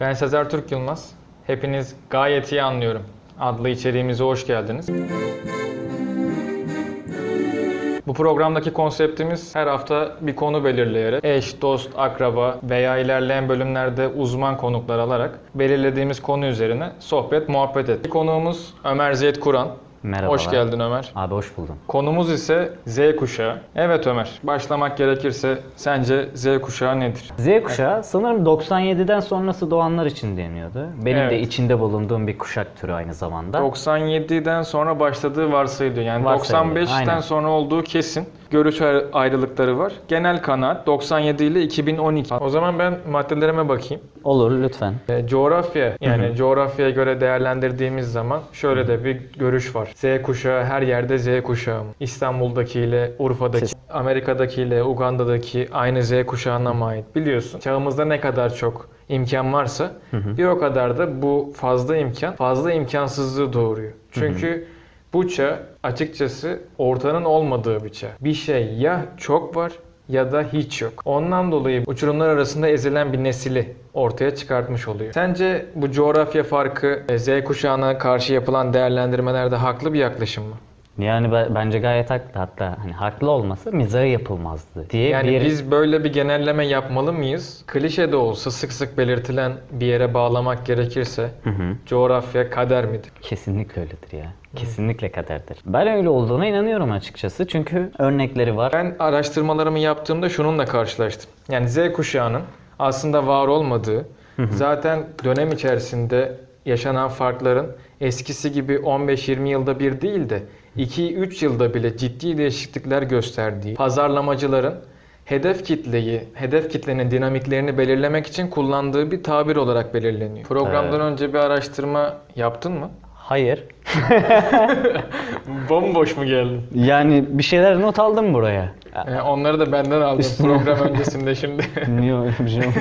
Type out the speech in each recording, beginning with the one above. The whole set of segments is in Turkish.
Ben Sezer Türk Yılmaz. Hepiniz gayet iyi anlıyorum. Adlı içeriğimize hoş geldiniz. Bu programdaki konseptimiz her hafta bir konu belirleyerek eş, dost, akraba veya ilerleyen bölümlerde uzman konuklar alarak belirlediğimiz konu üzerine sohbet, muhabbet ettik. Konuğumuz Ömer Zeyt Kur'an. Merhabalar. Hoş geldin Ömer. Abi hoş buldum. Konumuz ise Z kuşağı. Evet Ömer, başlamak gerekirse sence Z kuşağı nedir? Z kuşağı sanırım 97'den sonrası doğanlar için deniyordu. Benim de Evet. içinde bulunduğum bir kuşak türü aynı zamanda. 97'den sonra başladığı varsayılıyor. Yani Varsayılıyor, 95'ten aynen. sonra olduğu kesin. Görüş ayrı- ayrılıkları var. Genel kanaat 97 ile 2012. O zaman ben maddelerime bakayım. Olur lütfen. E, coğrafya yani coğrafyaya göre değerlendirdiğimiz zaman şöyle de bir görüş var. Z kuşağı her yerde Z kuşağı? İstanbul'dakiyle, Urfa'daki, Siz- Amerika'dakiyle, Uganda'daki aynı Z kuşağına mı ait? Biliyorsun. Çağımızda ne kadar çok imkan varsa bir o kadar da bu fazla imkan fazla imkansızlığı doğuruyor. Çünkü bu çağ açıkçası ortanın olmadığı bir çağ. Bir şey ya çok var ya da hiç yok. Ondan dolayı uçurumlar arasında ezilen bir nesili ortaya çıkartmış oluyor. Sence bu coğrafya farkı e, Z kuşağına karşı yapılan değerlendirmelerde haklı bir yaklaşım mı? Yani be- bence gayet haklı. Hatta hani haklı olmasa mizahı yapılmazdı diye Yani bir biz böyle bir genelleme yapmalı mıyız? Klişe de olsa sık sık belirtilen bir yere bağlamak gerekirse Hı hı. coğrafya kader midir? Kesinlikle öyledir ya. Kesinlikle kaderdir. Ben öyle olduğuna inanıyorum açıkçası. Çünkü örnekleri var. Ben araştırmalarımı yaptığımda şununla karşılaştım. Yani Z kuşağının aslında var olmadığı, zaten dönem içerisinde yaşanan farkların eskisi gibi 15-20 yılda bir değil de 2-3 yılda bile ciddi değişiklikler gösterdiği, pazarlamacıların hedef kitleyi, hedef kitlenin dinamiklerini belirlemek için kullandığı bir tabir olarak belirleniyor. Programdan önce bir araştırma yaptın mı? Hayır. Bomboş mu geldin? Yani bir şeyler not aldım buraya. Ee, onları da benden aldım program öncesinde şimdi. Niye öyle bir şey oldu?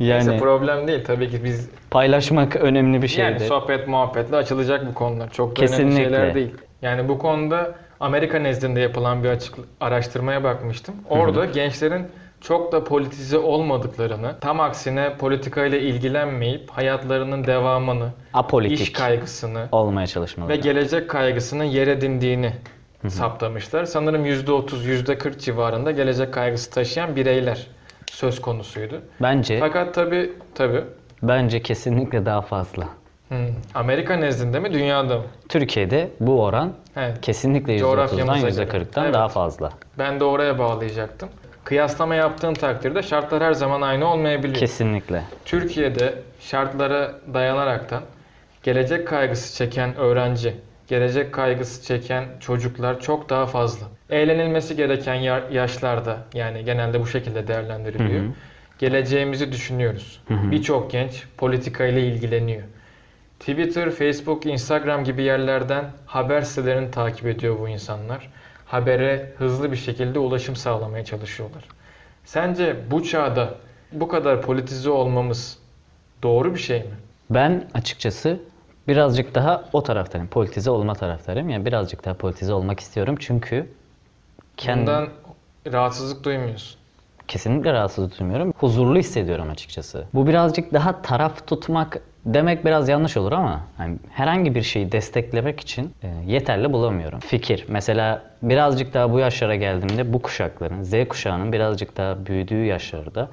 Neyse Yani problem değil tabii ki biz paylaşmak önemli bir yani şeydir. sohbet muhabbetle açılacak bu konular. Çok da önemli Kesinlikle. şeyler değil. Yani bu konuda Amerika nezdinde yapılan bir açık araştırmaya bakmıştım. Orada gençlerin çok da politize olmadıklarını, tam aksine politikayla ilgilenmeyip hayatlarının devamını, Apolitik iş kaygısını olmaya çalışmalı. ve gelecek kaygısının yer edindiğini saptamışlar. Sanırım %30, %40 civarında gelecek kaygısı taşıyan bireyler söz konusuydu. Bence Fakat tabi tabi bence kesinlikle daha fazla. Amerika nezdinde mi dünyada mı? Türkiye'de bu oran Evet. kesinlikle Coğrafyamıza %30'dan göre. %40'dan Evet. daha fazla. Ben de oraya bağlayacaktım. Kıyaslama yaptığın takdirde şartlar her zaman aynı olmayabiliyor. Kesinlikle. Türkiye'de şartlara dayanaraktan gelecek kaygısı çeken öğrenci, gelecek kaygısı çeken çocuklar çok daha fazla. Eğlenilmesi gereken ya- yaşlarda yani genelde bu şekilde değerlendiriliyor. Hı hı. Geleceğimizi düşünüyoruz. Birçok genç politika ile ilgileniyor. Twitter, Facebook, Instagram gibi yerlerden haber sitelerini takip ediyor bu insanlar. Habere hızlı bir şekilde ulaşım sağlamaya çalışıyorlar. Sence bu çağda bu kadar politize olmamız doğru bir şey mi? Ben açıkçası birazcık daha o taraftarım. Politize olma taraftarım. Yani birazcık daha politize olmak istiyorum. Çünkü kendim Bundan rahatsızlık duymuyorsun. kesinlikle rahatsız duymuyorum. Huzurlu hissediyorum açıkçası. Bu birazcık daha taraf tutmak demek biraz yanlış olur ama hani herhangi bir şeyi desteklemek için e, yeterli bulamıyorum. Fikir. Mesela birazcık daha bu yaşlara geldiğimde bu kuşakların, Z kuşağının birazcık daha büyüdüğü yaşlarda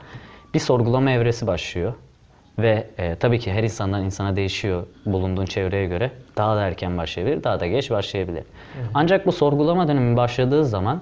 bir sorgulama evresi başlıyor. Ve e, tabii ki her insandan insana değişiyor bulunduğun çevreye göre. Daha da erken başlayabilir, daha da geç başlayabilir. Ancak bu sorgulama dönemi başladığı zaman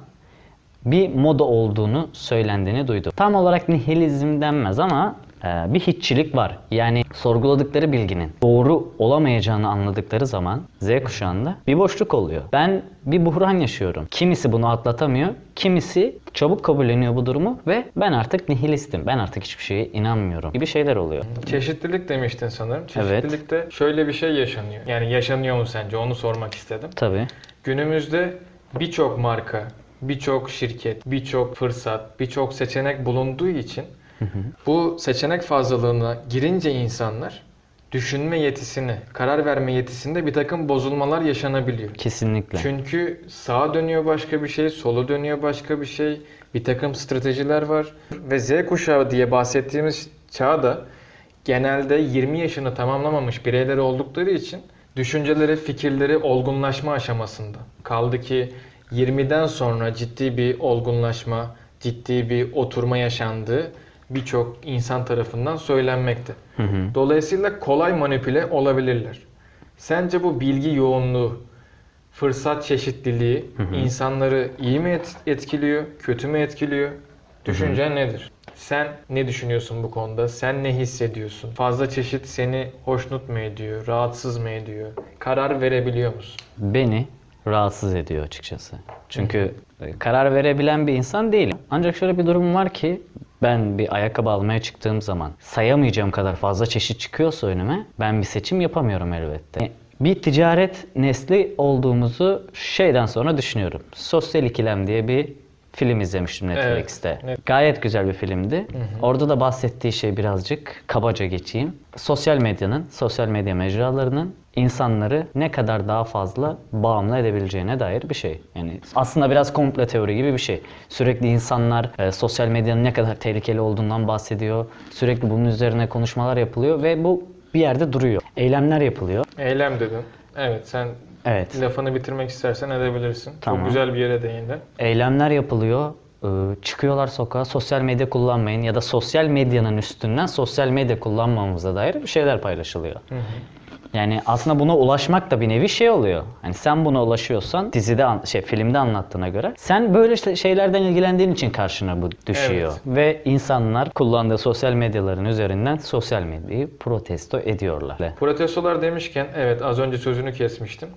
bir moda olduğunu söylendiğini duydum. Tam olarak nihilizm denmez ama bir hiççilik var. Yani sorguladıkları bilginin doğru olamayacağını anladıkları zaman Z kuşağında bir boşluk oluyor. Ben bir buhran yaşıyorum. Kimisi bunu atlatamıyor, kimisi çabuk kabulleniyor bu durumu ve ben artık nihilistim. Ben artık hiçbir şeye inanmıyorum gibi şeyler oluyor. Çeşitlilik demiştin sanırım. Evet. Çeşitlilikte şöyle bir şey yaşanıyor. Yani yaşanıyor mu sence? Onu sormak istedim. Tabii. Günümüzde birçok marka, birçok şirket, birçok fırsat, birçok seçenek bulunduğu için bu seçenek fazlalığına girince insanlar düşünme yetisini, karar verme yetisinde bir takım bozulmalar yaşanabiliyor. Kesinlikle. Çünkü sağa dönüyor başka bir şey, sola dönüyor başka bir şey. Bir takım stratejiler var. Ve Z kuşağı diye bahsettiğimiz çağda genelde 20 yaşını tamamlamamış bireyler oldukları için düşünceleri, fikirleri olgunlaşma aşamasında. Kaldı ki 20'den sonra ciddi bir olgunlaşma, ciddi bir oturma yaşandığı birçok insan tarafından söylenmekte. Dolayısıyla kolay manipüle olabilirler. Sence bu bilgi yoğunluğu, fırsat çeşitliliği insanları iyi mi et- etkiliyor, kötü mü etkiliyor? Düşüncen nedir? Sen ne düşünüyorsun bu konuda? Sen ne hissediyorsun? Fazla çeşit seni hoşnut mu ediyor, rahatsız mı ediyor? Karar verebiliyor musun? Beni rahatsız ediyor açıkçası. Çünkü e, karar verebilen bir insan değilim. Ancak şöyle bir durum var ki ben bir ayakkabı almaya çıktığım zaman sayamayacağım kadar fazla çeşit çıkıyorsa önüme ben bir seçim yapamıyorum elbette. Bir ticaret nesli olduğumuzu şeyden sonra düşünüyorum. Sosyal İkilem diye bir film izlemiştim Netflix'te. Evet. Gayet güzel bir filmdi. Orada da bahsettiği şey birazcık kabaca geçeyim. Sosyal medyanın, sosyal medya mecralarının insanları ne kadar daha fazla bağımlı edebileceğine dair bir şey. Yani aslında biraz komple teori gibi bir şey. Sürekli insanlar e, sosyal medyanın ne kadar tehlikeli olduğundan bahsediyor. Sürekli bunun üzerine konuşmalar yapılıyor ve bu bir yerde duruyor. Eylemler yapılıyor. Eylem dedin. Evet sen Evet. lafını bitirmek istersen edebilirsin. Tamam. Çok güzel bir yere değindin. eylemler yapılıyor. Ee, Çıkıyorlar sokağa sosyal medya kullanmayın ya da sosyal medyanın üstünden sosyal medya kullanmamamıza dair bir şeyler paylaşılıyor. Yani aslında buna ulaşmak da bir nevi şey oluyor. Hani sen buna ulaşıyorsan dizide şey filmde anlattığına göre sen böyle şeylerden ilgilendiğin için karşına bu düşüyor. Ve insanlar kullandığı sosyal medyaların üzerinden sosyal medyayı protesto ediyorlar. Protestolar demişken evet az önce sözünü kesmiştim.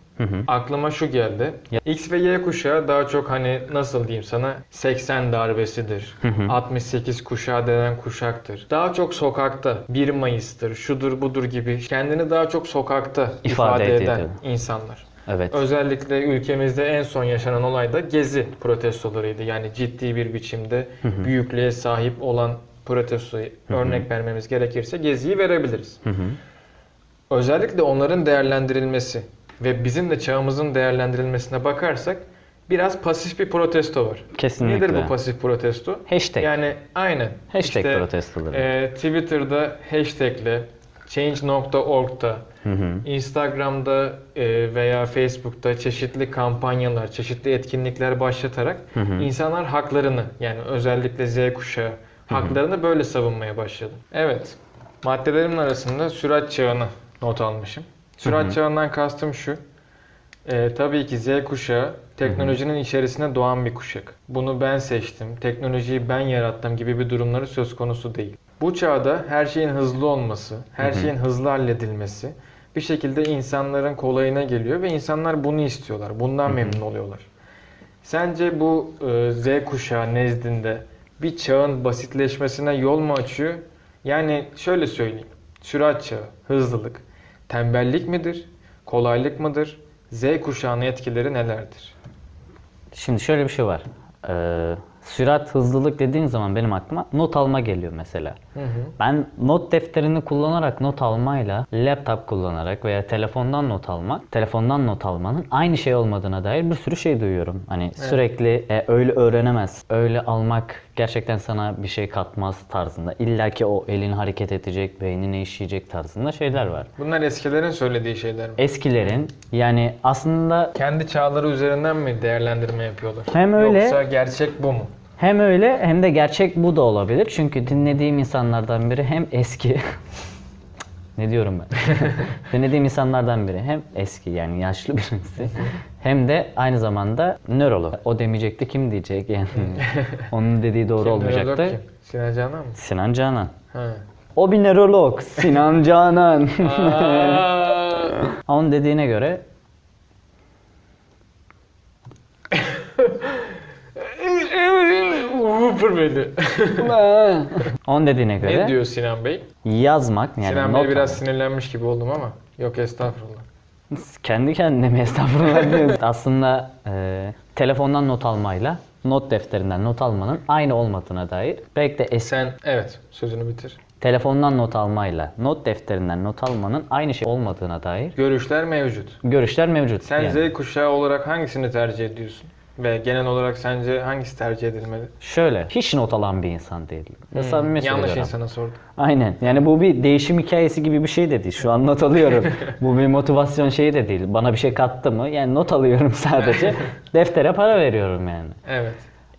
Aklıma şu geldi. X ve Y kuşağı daha çok hani nasıl diyeyim sana 80 darbesidir. 68 kuşağı denen kuşaktır. Daha çok sokakta 1 Mayıs'tır, şudur budur gibi kendini daha çok sokakta ifade, İfade eden ediyor. insanlar. Evet. Özellikle ülkemizde en son yaşanan olay da Gezi protestolarıydı. Yani ciddi bir biçimde büyüklüğe sahip olan protestoyu örnek vermemiz gerekirse Gezi'yi verebiliriz. Özellikle onların değerlendirilmesi ve bizim de çağımızın değerlendirilmesine bakarsak biraz pasif bir protesto var. Kesinlikle. Nedir bu pasif protesto? Hashtag. Yani aynen. Hashtag protestoları. e, Twitter'da hashtagle, change.org'da, Instagram'da e, veya Facebook'ta çeşitli kampanyalar, çeşitli etkinlikler başlatarak insanlar haklarını yani özellikle Z kuşağı haklarını böyle savunmaya başladı. Evet. Maddelerimin arasında sürat çağını not almışım. Sürat çağından kastım şu. E, tabii ki Z kuşağı teknolojinin içerisine doğan bir kuşak. Bunu ben seçtim, teknolojiyi ben yarattım gibi bir durumları söz konusu değil. Bu çağda her şeyin hızlı olması, her şeyin hızlı halledilmesi bir şekilde insanların kolayına geliyor ve insanlar bunu istiyorlar. Bundan memnun oluyorlar. Sence bu e, Z kuşağı nezdinde bir çağın basitleşmesine yol mu açıyor? Yani şöyle söyleyeyim. Sürat çağı, hızlılık, tembellik midir? Kolaylık mıdır? Z kuşağının etkileri nelerdir? Şimdi şöyle bir şey var. Ee, sürat, hızlılık dediğin zaman benim aklıma not alma geliyor mesela. Ben not defterini kullanarak not almayla laptop kullanarak veya telefondan not almak, telefondan not almanın aynı şey olmadığına dair bir sürü şey duyuyorum. Hani sürekli e, öyle öğrenemez, öyle almak gerçekten sana bir şey katmaz tarzında. İlla ki o elin hareket edecek, beynine işleyecek tarzında şeyler var. Bunlar eskilerin söylediği şeyler mi? Eskilerin yani aslında Kendi çağları üzerinden mi değerlendirme yapıyorlar? Hem öyle- Yoksa gerçek bu mu? Hem öyle hem de gerçek bu da olabilir. Çünkü dinlediğim insanlardan biri hem eski ne diyorum ben? dinlediğim insanlardan biri hem eski yani yaşlı birisi hem de aynı zamanda nörolog. O demeyecekti kim diyecek yani. Onun dediği doğru Kim olmayacaktı. kim? Sinan Canan mı? Sinan Canan. Ha. O bir nörolog. Sinan Canan. Onun dediğine göre Whooper beni. onun dediğine göre ne diyor Sinan Bey? yazmak yani Sinan not Bey biraz almak. sinirlenmiş gibi oldum ama. Yok estağfurullah. Kendi kendine mi estağfurullah diyorsun? Aslında e, telefondan not almayla not defterinden not almanın aynı olmadığına dair belki de eski Sen evet sözünü bitir. telefondan not almayla not defterinden not almanın aynı şey olmadığına dair Görüşler mevcut. görüşler mevcut. Sen Yani Z kuşağı olarak hangisini tercih ediyorsun? Ve genel olarak sence hangisi tercih edilmeli? Şöyle, hiç not alan bir insan değilim. Ve samimi Hmm, yanlış söylüyorum. insana sordum. Aynen. Yani bu bir değişim hikayesi gibi bir şey de değil. Şu an not alıyorum. bu bir motivasyon şeyi de değil. Bana bir şey kattı mı? Yani not alıyorum sadece. Deftere para veriyorum yani. Evet.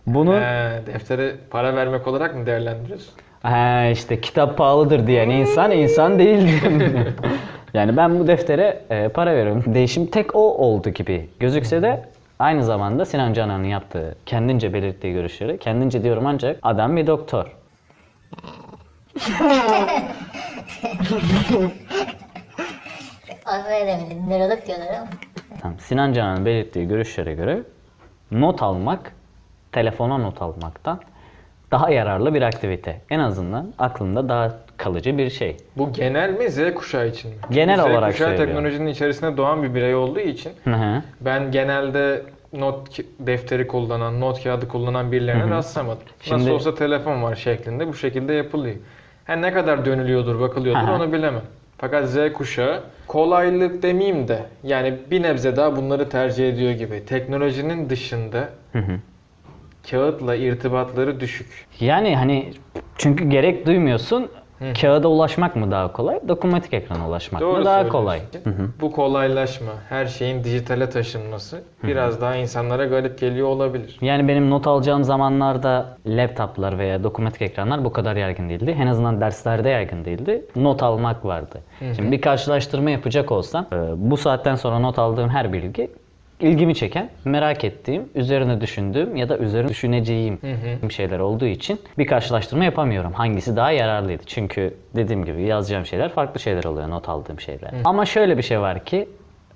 Bunu Ee, deftere para vermek olarak mı değerlendiriyorsun? ha işte kitap pahalıdır diyen insan insan değildir. yani ben bu deftere e, para veriyorum. Değişim tek o oldu gibi gözükse de aynı zamanda Sinan Canan'ın yaptığı, kendince belirttiği görüşleri, kendince diyorum ancak adam bir doktor. Az veremedim. Nörolog diyorlar ama. Tamam. Sinan Canan'ın belirttiği görüşlere göre not almak, telefona not almaktan daha yararlı bir aktivite. En azından aklında daha kalıcı bir şey. Bu genel mi Z kuşağı için mi? Genel Z olarak kuşağı söylüyorum. teknolojinin içerisinde doğan bir birey olduğu için Hı hı. ben genelde not defteri kullanan, not kağıdı kullanan birilerine rastlamadım. Şimdi- Nasıl olsa telefon var şeklinde bu şekilde yapılıyor. Ha ne kadar dönülüyordur, bakılıyordur Aha. onu bilemem. Fakat Z kuşağı kolaylık demeyeyim de yani bir nebze daha bunları tercih ediyor gibi. Teknolojinin dışında Hı hı. kağıtla irtibatları düşük. Yani hani çünkü gerek duymuyorsun. Kağıda ulaşmak mı daha kolay, dokunmatik ekrana ulaşmak mı daha kolay? Bu kolaylaşma, her şeyin dijitale taşınması biraz daha insanlara garip geliyor olabilir. Yani benim not alacağım zamanlarda laptoplar veya dokunmatik ekranlar bu kadar yaygın değildi. En azından derslerde yaygın değildi. Not almak vardı. Şimdi bir karşılaştırma yapacak olsam e, bu saatten sonra not aldığım her bilgi ilgimi çeken, merak ettiğim, üzerine düşündüğüm ya da üzerine düşüneceğim şeyler olduğu için bir karşılaştırma yapamıyorum. Hangisi daha yararlıydı? Çünkü dediğim gibi yazacağım şeyler farklı şeyler oluyor not aldığım şeyler. Ama şöyle bir şey var ki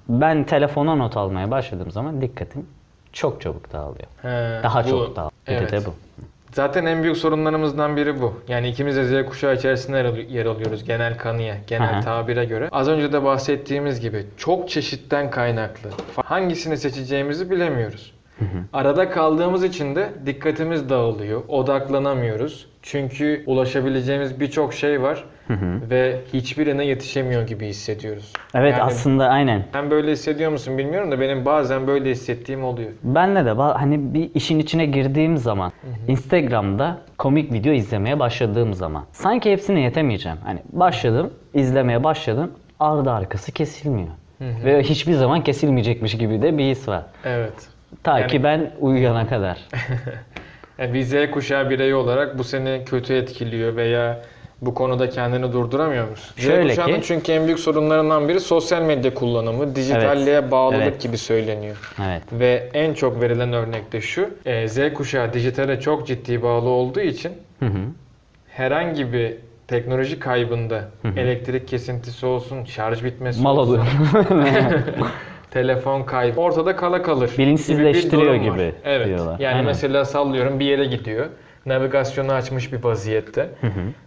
ben telefona not almaya başladığım zaman dikkatim çok çabuk dağılıyor. He, Daha bu- çok dağılıyor. Bir Evet. de bu. Zaten en büyük sorunlarımızdan biri bu. Yani ikimiz de Z kuşağı içerisinde yer, al- yer alıyoruz genel kanıya, genel Aha. tabire göre. Az önce de bahsettiğimiz gibi çok çeşitten kaynaklı. Hangisini seçeceğimizi bilemiyoruz. Arada kaldığımız için de dikkatimiz dağılıyor, odaklanamıyoruz. Çünkü ulaşabileceğimiz birçok şey var ve hiçbirine yetişemiyor gibi hissediyoruz. Evet Yani aslında aynen. Sen böyle hissediyor musun bilmiyorum da benim bazen böyle hissettiğim oluyor. Benle de hani bir işin içine girdiğim zaman Instagram'da komik video izlemeye başladığım zaman sanki hepsine yetemeyeceğim. Hani başladım, izlemeye başladım. Ardı arkası kesilmiyor. Ve hiçbir zaman kesilmeyecekmiş gibi de bir his var. Evet. Ta Yani- ki ben uyuyana kadar. Yani bir Z kuşağı bireyi olarak bu seni kötü etkiliyor veya bu konuda kendini durduramıyor musun? Şöyle Z ki- çünkü en büyük sorunlarından biri sosyal medya kullanımı, dijitalliğe bağlılık Evet. gibi söyleniyor. Evet. Ve en çok verilen örnek de şu, e, Z kuşağı dijitale çok ciddi bağlı olduğu için Hı hı. herhangi bir teknoloji kaybında elektrik kesintisi olsun, şarj bitmesi Mal olsun, telefon kaybı ortada kala kalır. Bilinçsizleştiriyor bir var. gibi evet. diyorlar. Yani Aynen. mesela sallıyorum bir yere gidiyor. Navigasyonu açmış bir vaziyette.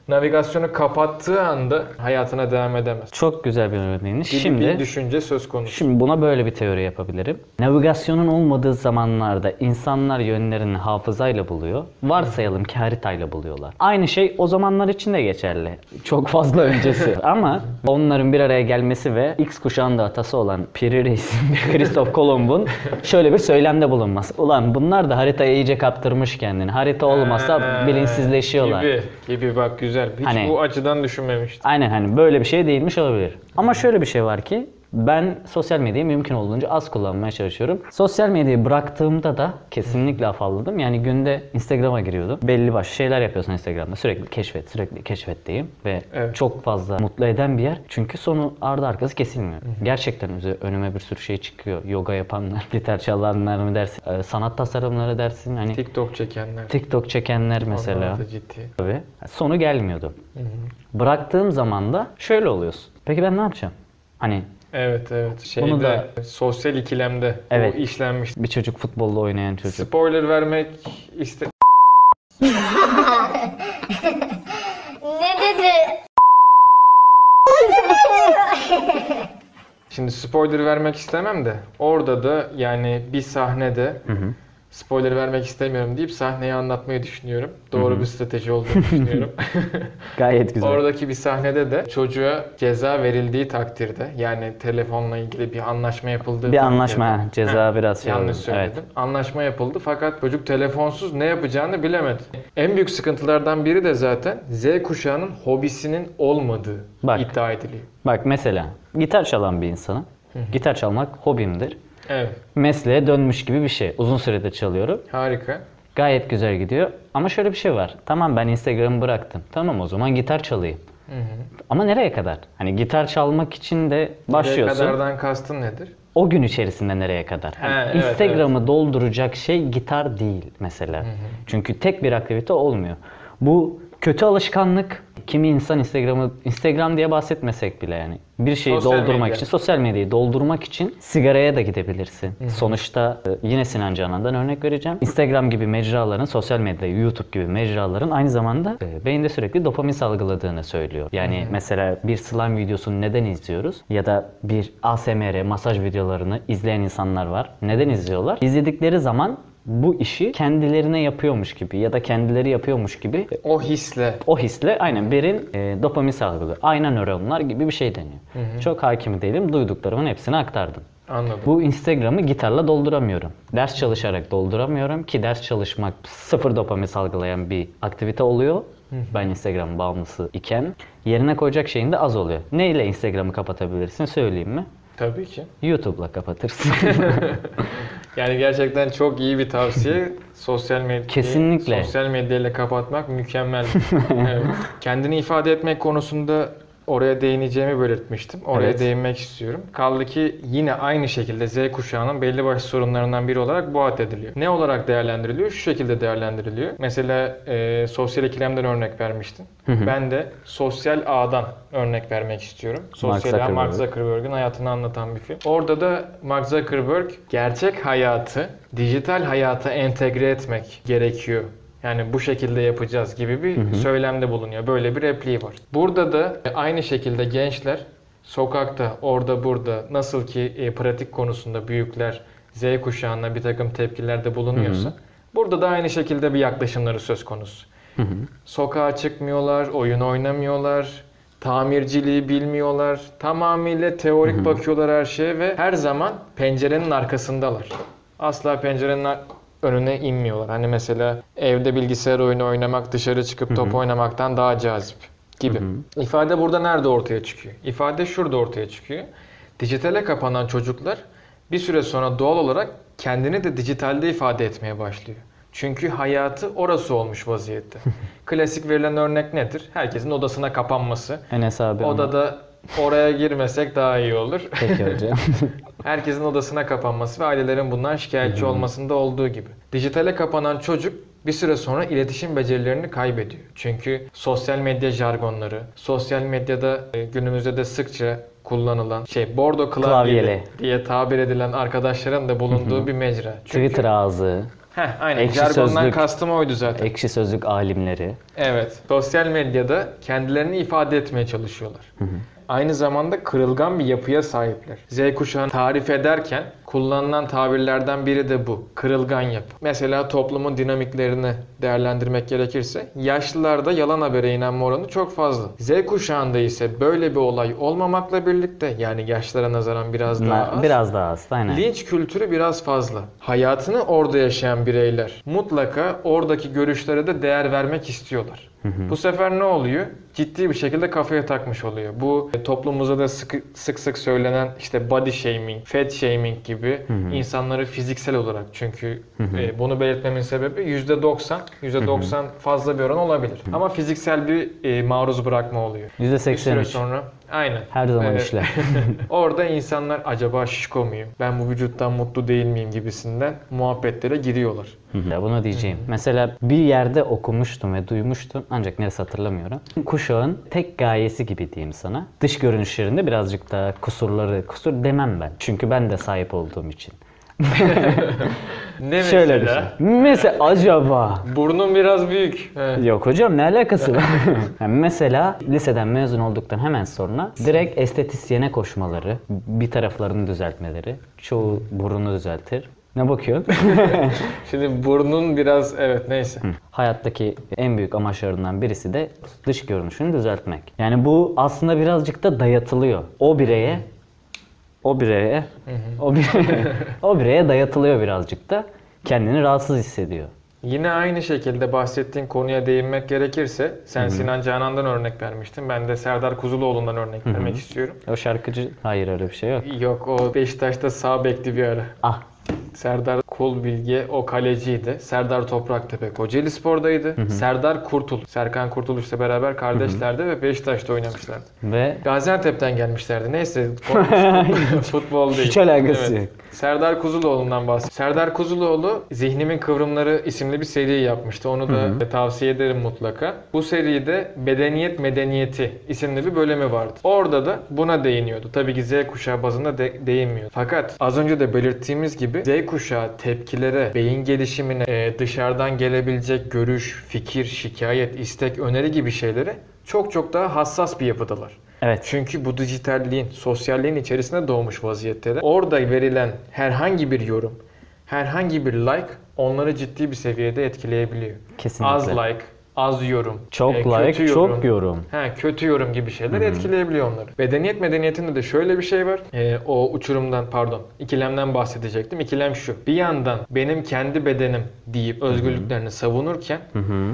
Navigasyonu kapattığı anda hayatına devam edemez. Çok güzel bir örneğiniz. Gibi Şimdi bir düşünce söz konusu. Şimdi buna böyle bir teori yapabilirim. Navigasyonun olmadığı zamanlarda insanlar yönlerini hafızayla buluyor. Varsayalım ki haritayla buluyorlar. Aynı şey o zamanlar için de geçerli. Çok fazla öncesi. Ama onların bir araya gelmesi ve X kuşağında atası olan Piri Reis'in Christoph Kolomb'un şöyle bir söylemde bulunması. Ulan bunlar da haritaya iyice kaptırmış kendini. Harita olmasa Ee, bilinçsizleşiyorlar. Gibi, gibi bak güzel. Hiç Hani- bu açıdan düşünmemiştim. Aynen hani böyle bir şey değilmiş olabilir. Ama şöyle bir şey var ki ben sosyal medyayı mümkün olduğunca az kullanmaya çalışıyorum. Sosyal medyayı bıraktığımda da kesinlikle afalladım. Yani günde Instagram'a giriyordum. Belli başlı şeyler yapıyorsun Instagram'da. Sürekli keşfet, sürekli keşfet diyeyim. Ve Evet. çok fazla mutlu eden bir yer. Çünkü sonu ardı arkası kesilmiyor. Gerçekten üze- önüme bir sürü şey çıkıyor. Yoga yapanlar, gitar çalanlar mı dersin, e, sanat tasarımları dersin. Hani TikTok çekenler. TikTok çekenler mesela. Onlar da ciddi. Tabii. Sonu gelmiyordu. Bıraktığım zaman da şöyle oluyorsun. Peki ben ne yapacağım? Hani Evet evet. Şeyde Bunu da- sosyal ikilemde Evet. o işlenmiş. bir çocuk futbolda oynayan çocuk. Spoiler vermek iste Ne dedi? Şimdi spoiler vermek istemem de orada da yani bir sahnede spoiler vermek istemiyorum deyip sahneyi anlatmayı düşünüyorum. Doğru bir strateji olduğunu düşünüyorum. Gayet güzel. Oradaki bir sahnede de çocuğa ceza verildiği takdirde yani telefonla ilgili bir anlaşma yapıldığı bir anlaşma, ha, ceza biraz şey Yanlış oldu. söyledim. Evet. Anlaşma yapıldı fakat çocuk telefonsuz ne yapacağını bilemedi. En büyük sıkıntılardan biri de zaten Z kuşağının hobisinin olmadığı Bak. iddia ediliyor. Bak mesela gitar çalan bir insanım. Gitar çalmak hobimdir. Evet. Mesleğe dönmüş gibi bir şey. Uzun süredir çalıyorum. Harika. Gayet güzel gidiyor. Ama şöyle bir şey var. Tamam ben Instagram'ı bıraktım. Tamam o zaman gitar çalayım. Ama nereye kadar? Hani gitar çalmak için de Nereye başlıyorsun. kadardan kastın nedir? O gün içerisinde nereye kadar? He, evet, Instagram'ı dolduracak şey gitar değil mesela. Çünkü tek bir aktivite olmuyor. Bu kötü alışkanlık. Kimi insan Instagram'ı Instagram diye bahsetmesek bile yani bir şeyi Sosyal doldurmak medya. için, sosyal medyayı doldurmak için sigaraya da gidebilirsin. Sonuçta e, yine Sinan Canan'dan örnek vereceğim. Instagram gibi mecraların, sosyal medya, YouTube gibi mecraların aynı zamanda e, beyinde sürekli dopamin salgıladığını söylüyor. Yani mesela bir slime videosunu neden izliyoruz? Ya da bir ASMR, masaj videolarını izleyen insanlar var. Neden izliyorlar? İzledikleri zaman bu işi kendilerine yapıyormuş gibi ya da kendileri yapıyormuş gibi O hisle. o hisle aynen berin e, dopamin salgılıyor. Aynen nöronlar gibi bir şey deniyor. Çok hakim değilim. Duyduklarımın hepsini aktardım. Anladım. Bu Instagram'ı gitarla dolduramıyorum. Ders çalışarak dolduramıyorum ki ders çalışmak sıfır dopamin salgılayan bir aktivite oluyor. Ben Instagram bağımlısı iken yerine koyacak şeyin de az oluyor. Neyle Instagram'ı kapatabilirsin söyleyeyim mi? Tabii ki. YouTube'la kapatırsın. Yani gerçekten çok iyi bir tavsiye. sosyal medya Kesinlikle. sosyal medyayla kapatmak mükemmel. evet. Kendini ifade etmek konusunda oraya değineceğimi belirtmiştim. Oraya Evet. değinmek istiyorum. Kaldı ki yine aynı şekilde Z kuşağının belli başlı sorunlarından biri olarak bu addediliyor. Ne olarak değerlendiriliyor? Şu şekilde değerlendiriliyor. Mesela e, sosyal ikilemden örnek vermiştin. Ben de sosyal ağdan örnek vermek istiyorum. Sosyal Zuckerberg. Mark Zuckerberg'in hayatını anlatan bir film. Orada da Mark Zuckerberg gerçek hayatı dijital hayata entegre etmek gerekiyor. Yani bu şekilde yapacağız gibi bir söylemde bulunuyor. Böyle bir repliği var. Burada da aynı şekilde gençler sokakta, orada burada nasıl ki e, pratik konusunda büyükler Z kuşağına bir takım tepkilerde bulunuyorsa burada da aynı şekilde bir yaklaşımları söz konusu. Sokağa çıkmıyorlar, oyun oynamıyorlar, tamirciliği bilmiyorlar. Tamamıyla teorik bakıyorlar her şeye ve her zaman pencerenin arkasındalar. Asla pencerenin önüne inmiyorlar. Hani mesela evde bilgisayar oyunu oynamak dışarı çıkıp top oynamaktan daha cazip gibi. İfade burada nerede ortaya çıkıyor? İfade şurada ortaya çıkıyor. Dijitale kapanan çocuklar bir süre sonra doğal olarak kendini de dijitalde ifade etmeye başlıyor. Çünkü hayatı orası olmuş vaziyette. Klasik verilen örnek nedir? Herkesin odasına kapanması. Enes abi. ama- Odada oraya girmesek daha iyi olur. Peki hocam. Herkesin odasına kapanması ve ailelerin bundan şikayetçi olmasında olduğu gibi. Dijitale kapanan çocuk bir süre sonra iletişim becerilerini kaybediyor. Çünkü sosyal medya jargonları, sosyal medyada e, günümüzde de sıkça kullanılan şey bordo klavyeli, Klavyeli. diye tabir edilen arkadaşların da bulunduğu bir mecra. Çünkü, Twitter ağzı, Heh, aynen Ekşi jargondan Sözlük. kastım oydu zaten. ekşi sözlük alimleri. Evet. Sosyal medyada kendilerini ifade etmeye çalışıyorlar. Aynı zamanda kırılgan bir yapıya sahipler. Z kuşağını tarif ederken kullanılan tabirlerden biri de bu. Kırılgan yapı. Mesela toplumun dinamiklerini değerlendirmek gerekirse yaşlılarda yalan habere inanma oranı çok fazla. Z kuşağında ise böyle bir olay olmamakla birlikte yani yaşlara nazaran biraz daha az. Biraz daha az. Aynen. Linç kültürü biraz fazla. Hayatını orada yaşayan bireyler mutlaka oradaki görüşlere de değer vermek istiyorlar. Bu sefer ne oluyor? Ciddi bir şekilde kafaya takmış oluyor. Bu e, toplumumuzda da sık sık, sık söylenen işte body shaming, fat shaming gibi insanları fiziksel olarak çünkü e, bunu belirtmemin sebebi %90, %90 fazla bir oran olabilir. Ama fiziksel bir e, maruz bırakma oluyor. Bir süre %83. sonra aynen. Her zaman Ee, işler. Orada insanlar acaba şişko muyum? Ben bu vücuttan mutlu değil miyim gibisinden muhabbetlere giriyorlar. Ya bunu diyeceğim. Mesela bir yerde okumuştum ve duymuştum ancak neresi hatırlamıyorum. Kuşağın tek gayesi gibi diyeyim sana. Dış görünüşlerinde birazcık daha kusurları, kusur demem ben. Çünkü ben de sahip olduğum için. Ne Şöyle mesela? düşün. Mesela acaba Burnun biraz büyük. He. Yok hocam ne alakası var? Yani mesela liseden mezun olduktan hemen sonra direkt estetisyene koşmaları, bir taraflarını düzeltmeleri, çoğu burunu düzeltir. Ne bakıyorsun? Şimdi burnun biraz evet neyse. Hayattaki en büyük amaçlarından birisi de dış görünüşünü düzeltmek. Yani bu aslında birazcık da dayatılıyor. O bireye o bireye o bireye, o bireye dayatılıyor birazcık da kendini rahatsız hissediyor. Yine aynı şekilde bahsettiğin konuya değinmek gerekirse sen Sinan Canan'dan örnek vermiştin. Ben de Serdar Kuzuloğlu'ndan örnek vermek istiyorum. O şarkıcı hayır öyle bir şey yok. Yok o Beşiktaş'ta sağ bekli bir ara. Ah Serdar Kul Bilge o kaleciydi. Serdar Topraktepe Kocaeli Spor'daydı. Serdar Kurtul, Serkan Kurtuluş'la beraber kardeşlerdi ve Beşiktaş'ta oynamışlardı. ve Gaziantep'ten gelmişlerdi. Neyse futbol değil. Hiç alakası yok. Serdar Kuzuloğlu'ndan bahsediyorum. Serdar Kuzuloğlu Zihnimin Kıvrımları isimli bir seri yapmıştı. Onu da tavsiye ederim mutlaka. Bu seride Bedeniyet Medeniyeti isimli bir bölümü vardı. Orada da buna değiniyordu. Tabii ki Z kuşağı bazında de- değinmiyor. Fakat az önce de belirttiğimiz gibi Z kuşağı tepkilere, beyin gelişimine, e, dışarıdan gelebilecek görüş, fikir, şikayet, istek, öneri gibi şeylere çok çok daha hassas bir yapıdalar. evet Çünkü bu dijitalliğin, sosyalliğin içerisinde doğmuş vaziyetteler. Orada verilen herhangi bir yorum, herhangi bir like onları ciddi bir seviyede etkileyebiliyor. Kesinlikle. Az like, az yorum, çok e, like kötü çok yorum. He, kötü yorum gibi şeyler etkileyebiliyor onları. Bedeniyet medeniyetinde de şöyle bir şey var. E, o uçurumdan pardon ikilemden bahsedecektim. İkilem şu. Bir yandan benim kendi bedenim deyip özgürlüklerini savunurken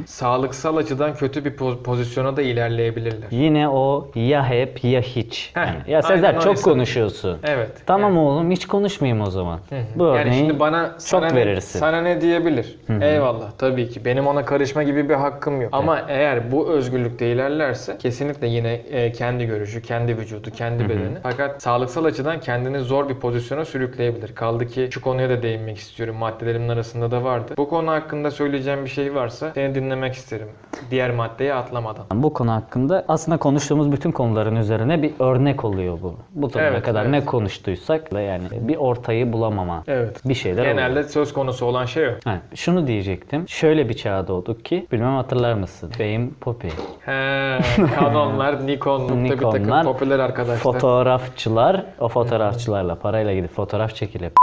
sağlıksal açıdan kötü bir poz- pozisyona da ilerleyebilirler. Yine o ya hep ya hiç. Heh, Yani, ya Sezer çok öyle. konuşuyorsun. Evet. Tamam oğlum hiç konuşmayayım o zaman. Bu Yani örneği şimdi bana sana ne, verirsin. sana ne diyebilir? Eyvallah tabii ki. Benim ona karışma gibi bir hakkım yok. Ama eğer bu özgürlükte ilerlerse kesinlikle yine e, kendi görüşü, kendi vücudu, kendi bedeni. Fakat sağlıksal açıdan kendini zor bir pozisyona sürükleyebilir. Kaldı ki şu konuya da değinmek istiyorum. Maddelerimin arasında da vardı. Bu konu hakkında söyleyeceğim bir şey varsa seni dinlemek isterim. Diğer maddeye atlamadan. Bu konu hakkında aslında konuştuğumuz bütün konuların üzerine bir örnek oluyor bu. Bu zamana Evet, kadar evet. ne konuştuysak da yani bir ortayı bulamama. Evet. Bir şeyler Genelde oluyor. söz konusu olan şey o. Ha, şunu diyecektim. Şöyle bir çağda olduk ki bilmem hatırlar mısın? Fame Poppy. He, Canonlar, Nikon'lukta bir takım Nikonlar, popüler arkadaşlar. Fotoğrafçılar, o fotoğrafçılarla parayla gidip fotoğraf çekilip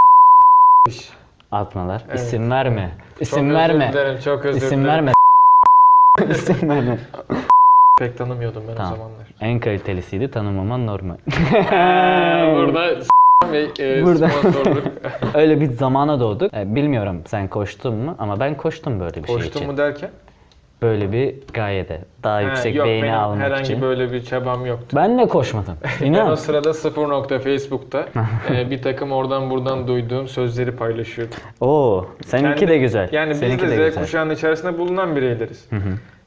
atmalar. İsim verme. İsim Çok özür verme. dilerim, çok özür İsim dilerim. verme. İsim verme. Pek tanımıyordum ben Tamam. o zamanlar. En kalitelisiydi tanımaman normal. Burada Bey e, Burada. sponsorluk. Öyle bir zamana doğduk. E, bilmiyorum sen koştun mu ama ben koştum böyle bir şey için. mu derken? Böyle bir gayede. Daha Ha, yüksek yok, beğeni benim almak herhangi için. böyle bir çabam yoktu. Ben de koşmadım. Ben İnan. o sırada sıfır nokta Facebook'ta e, bir takım oradan buradan duyduğum sözleri paylaşıyordum. Oo, seninki Kendi- de güzel. Yani seninki biz de Z kuşağının içerisinde bulunan bireyleriz.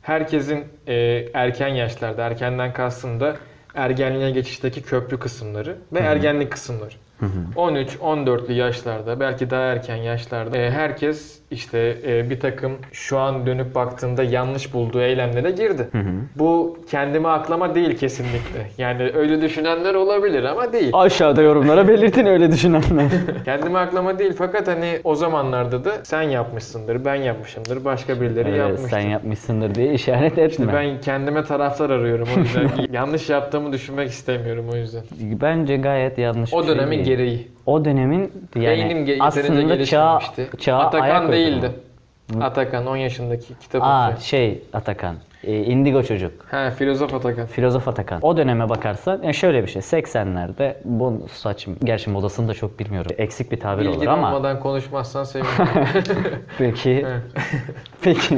Herkesin e, erken yaşlarda, erkenden kastım da ergenliğe geçişteki köprü kısımları ve ergenlik kısımları. 13-14'lü yaşlarda, belki daha erken yaşlarda e, herkes işte e, bir takım şu an dönüp baktığında yanlış bulduğu eylemlere girdi. Bu kendimi aklama değil kesinlikle. Yani öyle düşünenler olabilir ama değil. Aşağıda yorumlara belirtin öyle düşünenler. Kendimi aklama değil fakat hani o zamanlarda da sen yapmışsındır, ben yapmışımdır, başka birileri Öyle yapmıştır. sen yapmışsındır diye işaret etme. Ben kendime taraftar arıyorum o yüzden. yanlış yaptığımı düşünmek istemiyorum o yüzden. Bence gayet yanlış O şey dönemin değil. gereği. O dönemin yani Beynim ge- yeterince aslında çağ, gelişmemişti. ayak Atakan uydurumu. değildi. Atakan 10 yaşındaki kitap Aa okuyor. şey Atakan. E, Indigo çocuk. He filozof Atakan. Filozof Atakan. O döneme bakarsan yani şöyle bir şey. 80'lerde bu saç gerçi modasını da çok bilmiyorum. Eksik bir tabir olur Bilgin ama olmadan konuşmazsan sevinirim. peki peki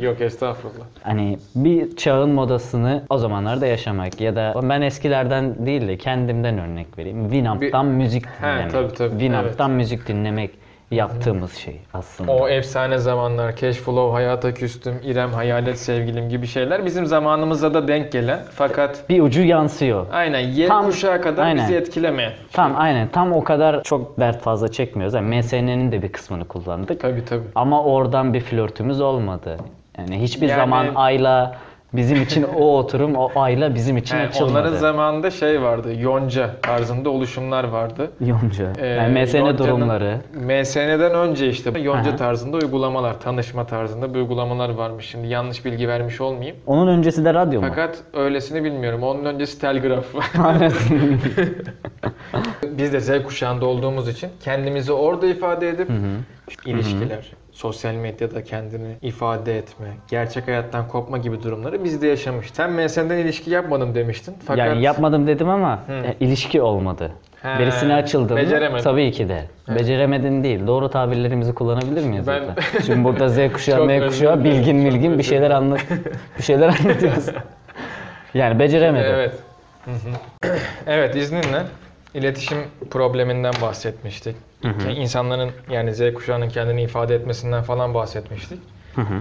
Yok estağfurullah. hani bir çağın modasını o zamanlarda yaşamak ya da ben eskilerden değil de kendimden örnek vereyim. Winamp'tan müzik He, dinlemek. tabii, tabii, Winamp'tan müzik dinlemek yaptığımız şey aslında. O efsane zamanlar, Cashflow, Hayata Küstüm, İrem, Hayalet Sevgilim gibi şeyler bizim zamanımıza da denk gelen fakat Bir ucu yansıyor. aynen Y Tam- kuşağı kadar aynen. bizi etkilemeyen. Tam aynen tam o kadar çok dert fazla çekmiyoruz. Yani MSN'nin de bir kısmını kullandık. Tabii tabii. Ama oradan bir flörtümüz olmadı. Yani hiçbir Yani- zaman Ayla bizim için o oturum o Ayla bizim için He, açılmadı. onların zamanında şey vardı, yonca tarzında oluşumlar vardı. Yonca. Ee, yani MSN Yonca'nın- durumları. MSN'den önce işte yonca Aha. tarzında uygulamalar, tanışma tarzında bir uygulamalar varmış. Şimdi yanlış bilgi vermiş olmayayım. Onun öncesi de radyo mu? Fakat öylesini bilmiyorum. Onun öncesi telgraf. Biz de Z kuşağında olduğumuz için kendimizi orada ifade edip ilişkiler, sosyal medyada kendini ifade etme, gerçek hayattan kopma gibi durumları biz de yaşamıştık. Sen MSN'den ilişki yapmadım demiştin. Fakat Yani yapmadım dedim ama e, ilişki olmadı. He, Birisine açıldım mı? beceremedin. Tabii ki de. Beceremedin değil. Doğru tabirlerimizi kullanabilir miyiz Ben- zaten? Şimdi burada Z kuşağı, M kuşağı, bilgin milgin bir şeyler anlat bir şeyler anlatıyoruz. Yani beceremedi. Evet. Hı hı. evet izninle iletişim probleminden bahsetmiştik. Yani İnsanların yani Z kuşağının kendini ifade etmesinden falan bahsetmiştik.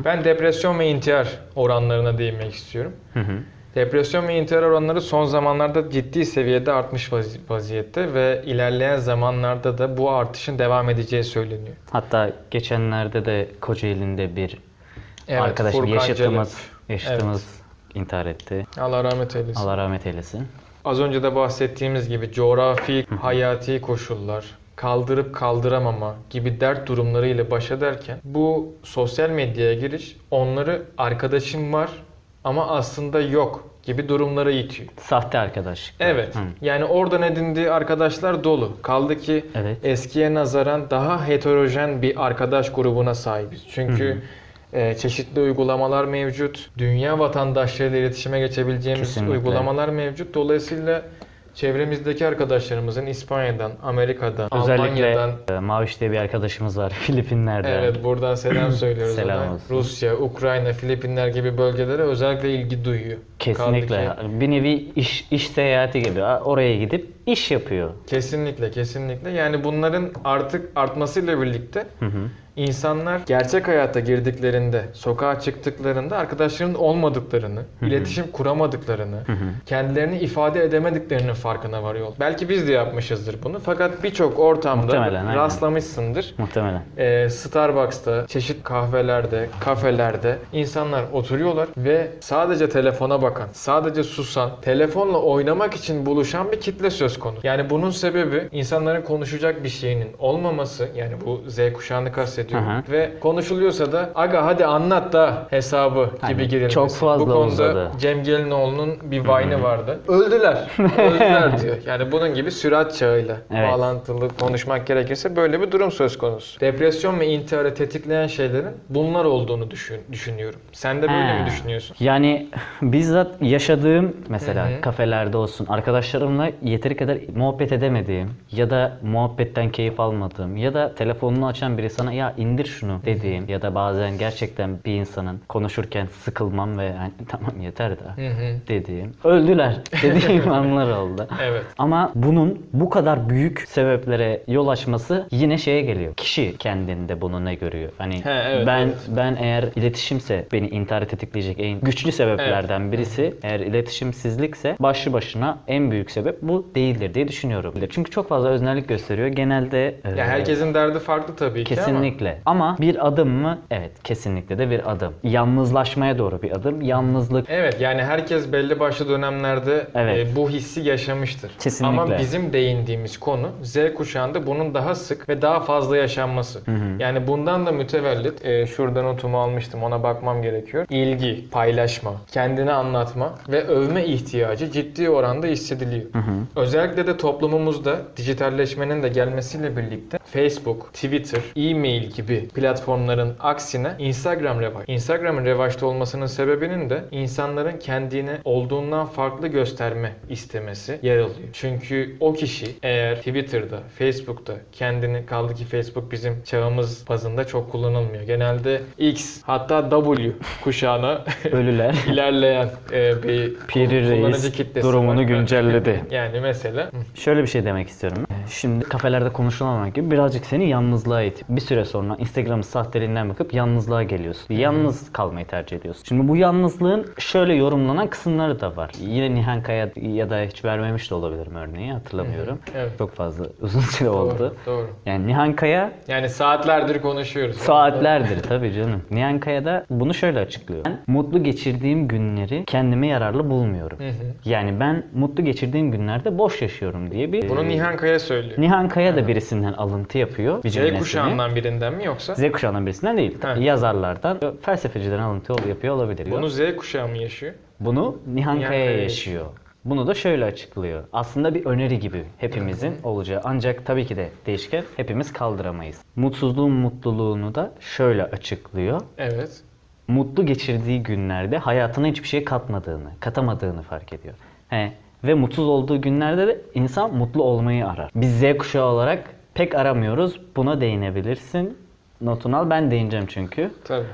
Ben depresyon ve intihar oranlarına değinmek istiyorum. Depresyon ve intihar oranları son zamanlarda ciddi seviyede artmış vazi- vaziyette ve ilerleyen zamanlarda da bu artışın devam edeceği söyleniyor. Hatta geçenlerde de Kocaeli'nde bir Evet, arkadaşım Furkan yaşıtımız, Celep. yaşıtımız intihar etti. Allah rahmet eylesin. Allah rahmet eylesin. Az önce de bahsettiğimiz gibi coğrafi, hayati koşullar, kaldırıp kaldıramama gibi dert durumlarıyla baş ederken bu sosyal medyaya giriş onları arkadaşım var ama aslında yok gibi durumlara itiyor. Sahte arkadaşlık. Evet. Hı. Yani oradan edindiği arkadaşlar dolu. Kaldı ki Evet. eskiye nazaran daha heterojen bir arkadaş grubuna sahibiz. Çünkü e, çeşitli uygulamalar mevcut. Dünya vatandaşlarıyla iletişime geçebileceğimiz Kesinlikle. uygulamalar mevcut. Dolayısıyla çevremizdeki arkadaşlarımızın İspanya'dan, Amerika'dan, Özellikle Almanya'dan e, Maviş diye bir arkadaşımız var Filipinler'de. Evet buradan selam söylüyoruz Selam ona. olsun. Rusya, Ukrayna, Filipinler gibi bölgelere özellikle ilgi duyuyor. Kesinlikle. Kaldı ki- Bir nevi iş, iş seyahati gibi. Oraya gidip iş yapıyor. Kesinlikle, kesinlikle. Yani bunların artık artmasıyla birlikte Hı hı. insanlar gerçek hayata girdiklerinde, sokağa çıktıklarında arkadaşlarının olmadıklarını, iletişim kuramadıklarını, kendilerini ifade edemediklerinin farkına varıyor. Belki biz de yapmışızdır bunu fakat birçok ortamda Muhtemelen, aynen. rastlamışsındır. Muhtemelen. Ee, Starbucks'ta, çeşitli kahvelerde, kafelerde insanlar oturuyorlar ve sadece telefona bakan, sadece susan, telefonla oynamak için buluşan bir kitle söz konusu. Yani bunun sebebi insanların konuşacak bir şeyinin olmaması. Yani bu Z kuşağını kastediyorum. Hı hı. Ve konuşuluyorsa da aga hadi anlat da hesabı gibi Aynen. girilmesi. Çok fazla Bu konuda uzadı. Cem Gelinoğlu'nun bir vine'ı vardı. Öldüler. Öldüler diyor. Yani bunun gibi sürat çağıyla Evet. bağlantılı konuşmak gerekirse böyle bir durum söz konusu. Depresyon ve intiharı tetikleyen şeylerin bunlar olduğunu düşün, düşünüyorum. Sen de böyle He. mi düşünüyorsun? Yani bizzat yaşadığım mesela Hı hı. kafelerde olsun arkadaşlarımla yeteri kadar muhabbet edemediğim ya da muhabbetten keyif almadığım ya da telefonunu açan biri sana ya indir şunu dediğim ya da bazen gerçekten bir insanın konuşurken sıkılmam ve hani, tamam yeter hı. dediğim öldüler dediğim anlar oldu. Evet. Ama bunun bu kadar büyük sebeplere yol açması yine şeye geliyor. Kişi kendinde bunu ne görüyor? Hani He, evet, ben evet. ben eğer iletişimse beni intihar tetikleyecek en güçlü sebeplerden birisi eğer iletişimsizlikse başlı başına en büyük sebep bu değildir diye düşünüyorum. Çünkü çok fazla öznellik gösteriyor. Genelde Ya e, herkesin derdi farklı tabii ki ama Kesinlikle. Ama bir adım mı? Evet, kesinlikle de bir adım. Yalnızlaşmaya doğru bir adım. Yalnızlık Evet yani herkes belli başlı dönemlerde Evet. e, bu hissi yaşamıştır. Kesinlikle. Ama bizim değindiğimiz konu Z kuşağında bunun daha sık ve daha fazla yaşanması. Yani bundan da mütevellit e, şurada notumu almıştım ona bakmam gerekiyor. İlgi, paylaşma, kendini anlatma ve övme ihtiyacı ciddi oranda hissediliyor. Özellikle de toplumumuzda dijitalleşmenin de gelmesiyle birlikte Facebook, Twitter, e-mail gibi platformların aksine Instagram revaç. Instagram'ın revaçta olmasının sebebinin de insanların kendini olduğundan farklı gösterme istemesi yer alıyor. Çünkü o kişi eğer Twitter'da, Facebook'ta kendini kaldı ki Facebook bizim çağımız bazında çok kullanılmıyor. Genelde X hatta W kuşağına ölüler. ilerleyen e, bir Piri kullanıcı Reis kitlesi durumunu var. güncelledi. Yani mesela Şöyle bir şey demek istiyorum. Şimdi kafelerde konuşulamamak gibi birazcık seni yalnızlığa itip bir süre sonra Instagram'ın sahteliğinden bakıp yalnızlığa geliyorsun. Yalnız kalmayı tercih ediyorsun. Şimdi bu yalnızlığın şöyle yorumlanan kısımları da var. Yine Nihan Kaya ya da hiç vermemiş de olabilirim örneği hatırlamıyorum. Evet. Çok fazla uzun süre oldu. Doğru, doğru. Yani Nihan Kaya Yani saatlerdir konuşuyoruz. Saatlerdir tabii canım. Nihan Kaya da bunu şöyle açıklıyor. Ben mutlu geçirdiğim günleri kendime yararlı bulmuyorum. Hı hı. Yani ben mutlu geçirdiğim günlerde boş yaşıyorum diye bir... Bunu Nihan Kaya söylüyor. Nihan Kaya da birisinden alıntı yapıyor. Bir Z cümlesini. kuşağından birinden mi yoksa? Z kuşağından birisinden değil. Ha. Yazarlardan, felsefeciden alıntı yapıyor olabilir. Bunu Z kuşağı mı yaşıyor? Bunu Nihan Nihan Kaya Kaya yaşıyor. Bunu da şöyle açıklıyor. Aslında bir öneri gibi hepimizin olacağı. Ancak tabii ki de değişken hepimiz kaldıramayız. Mutsuzluğun mutluluğunu da şöyle açıklıyor. Evet. Mutlu geçirdiği günlerde hayatına hiçbir şey katmadığını, katamadığını fark ediyor. He. Ve mutsuz olduğu günlerde de insan mutlu olmayı arar. Biz Z kuşağı olarak pek aramıyoruz. Buna değinebilirsin. Notunu al. Ben değineceğim çünkü. Tabii.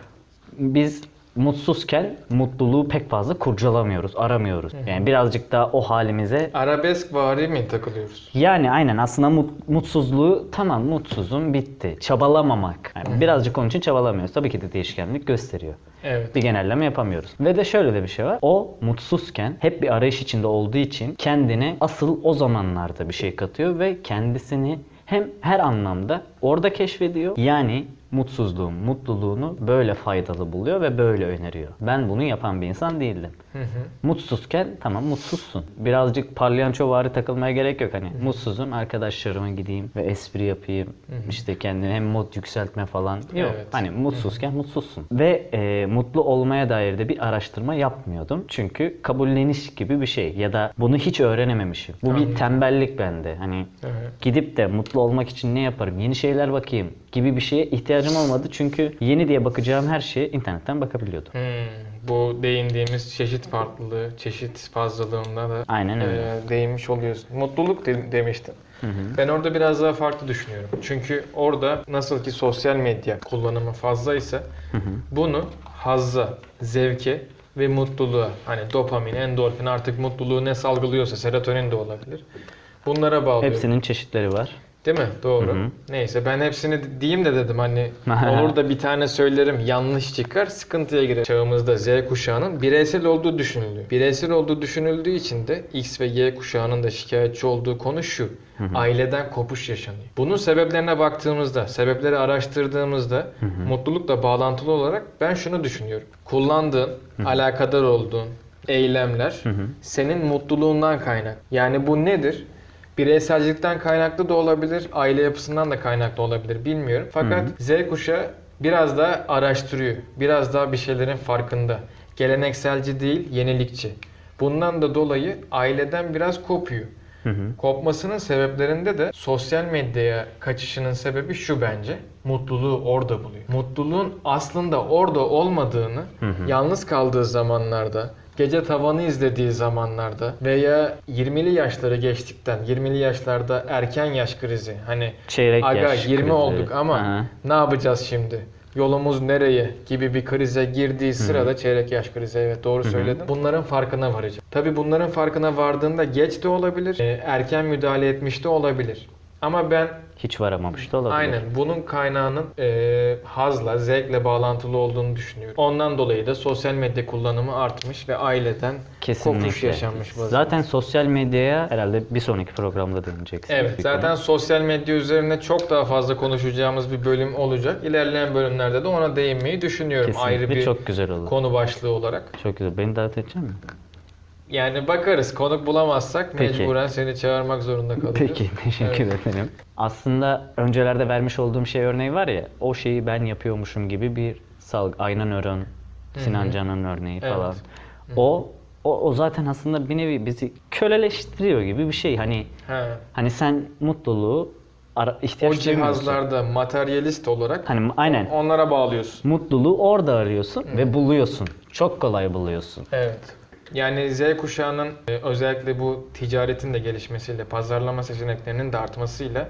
Biz mutsuzken mutluluğu pek fazla kurcalamıyoruz, aramıyoruz. Yani birazcık daha o halimize Arabesk vari mi takılıyoruz? yani aynen aslında mut- mutsuzluğu tamam mutsuzum bitti. Çabalamamak. Yani birazcık onun için çabalamıyoruz. Tabii ki de değişkenlik gösteriyor. Evet. Bir genelleme yapamıyoruz. Ve de şöyle de bir şey var. O mutsuzken hep bir arayış içinde olduğu için kendine asıl o zamanlarda bir şey katıyor ve kendisini hem her anlamda orada keşfediyor. Yani mutsuzluğun, mutluluğunu böyle faydalı buluyor ve böyle öneriyor. Ben bunu yapan bir insan değildim. Hı hı. Mutsuzken tamam mutsuzsun. Birazcık palyanço vari takılmaya gerek yok hani. Mutsuzum arkadaşlarıma gideyim ve espri yapayım. İşte kendine hem mod yükseltme falan. Yok. Evet. Hani mutsuzken mutsuzsun. Ve e, mutlu olmaya dair de bir araştırma yapmıyordum. Çünkü kabulleniş gibi bir şey ya da bunu hiç öğrenememişim. Bu Anladım. bir tembellik bende. Hani Evet. gidip de mutlu olmak için ne yaparım? Yeni şeyler bakayım gibi bir şeye ihtiyacım olmadı. Çünkü yeni diye bakacağım her şeye internetten bakabiliyordum. Hmm, bu değindiğimiz çeşit farklılığı, çeşit fazlalığına da Aynen öyle. e, değinmiş oluyorsun. Mutluluk de- demiştin. Ben orada biraz daha farklı düşünüyorum. Çünkü orada nasıl ki sosyal medya kullanımı fazlaysa bunu hazza, zevke ve mutluluğa hani dopamin, endorfin artık mutluluğu ne salgılıyorsa serotonin de olabilir. Bunlara bağlıyorum. Hepsinin çeşitleri var. Değil mi? Doğru. Neyse ben hepsini diyeyim de dedim hani olur da bir tane söylerim yanlış çıkar sıkıntıya girer. Çağımızda Z kuşağının bireysel olduğu düşünülüyor. Bireysel olduğu düşünüldüğü için de X ve Y kuşağının da şikayetçi olduğu konu şu. Aileden kopuş yaşanıyor. Bunun sebeplerine baktığımızda, sebepleri araştırdığımızda mutlulukla bağlantılı olarak ben şunu düşünüyorum. Kullandığın, alakadar olduğun eylemler senin mutluluğundan kaynak. Yani bu nedir? Bireyselcilikten kaynaklı da olabilir, aile yapısından da kaynaklı olabilir bilmiyorum. Fakat Z kuşağı biraz daha araştırıyor. Biraz daha bir şeylerin farkında. Gelenekselci değil, yenilikçi. Bundan da dolayı aileden biraz kopuyor. Kopmasının sebeplerinde de sosyal medyaya kaçışının sebebi şu bence. Mutluluğu orada buluyor. Mutluluğun aslında orada olmadığını yalnız kaldığı zamanlarda, gece tavanı izlediği zamanlarda veya 20'li yaşları geçtikten 20'li yaşlarda erken yaş krizi hani Çeyrek aga yaş 20 krizi. olduk ama Aha. ne yapacağız şimdi? Yolumuz nereye gibi bir krize girdiği sırada çeyrek yaş krizi evet doğru söyledin. Bunların farkına varacak. Tabi bunların farkına vardığında geç de olabilir, e, erken müdahale etmiş de olabilir. Ama ben Hiç varamamış da olabilir. aynen bunun kaynağının e, hazla, zevkle bağlantılı olduğunu düşünüyorum. Ondan dolayı da sosyal medya kullanımı artmış ve aileden kopuş Kesinlikle. yaşanmış vaziyette. Zaten sosyal medyaya herhalde bir sonraki programda değineceksiniz. Evet, bir zaten konu. sosyal medya üzerine çok daha fazla konuşacağımız bir bölüm olacak. İlerleyen bölümlerde de ona değinmeyi düşünüyorum Kesinlikle ayrı bir çok güzel olur. konu başlığı olarak. Çok güzel. Beni davet edecek misin? Yani bakarız. Konuk bulamazsak Peki. mecburen seni çağırmak zorunda kalacağız. Peki, teşekkür ederim. Aslında öncelerde vermiş olduğum şey örneği var ya, o şeyi ben yapıyormuşum gibi bir salgı. Aynan Ören, Sinan Can'ın örneği Evet. falan. O, o, o zaten aslında bir nevi bizi köleleştiriyor gibi bir şey. Hani He. hani sen mutluluğu ara, O ihtiyaç duymuyorsun. cihazlarda materyalist olarak Hani aynen. onlara bağlıyorsun. Mutluluğu orada arıyorsun ve buluyorsun. Çok kolay buluyorsun. Evet. Yani Z kuşağının e, özellikle bu ticaretin de gelişmesiyle, pazarlama seçeneklerinin de artmasıyla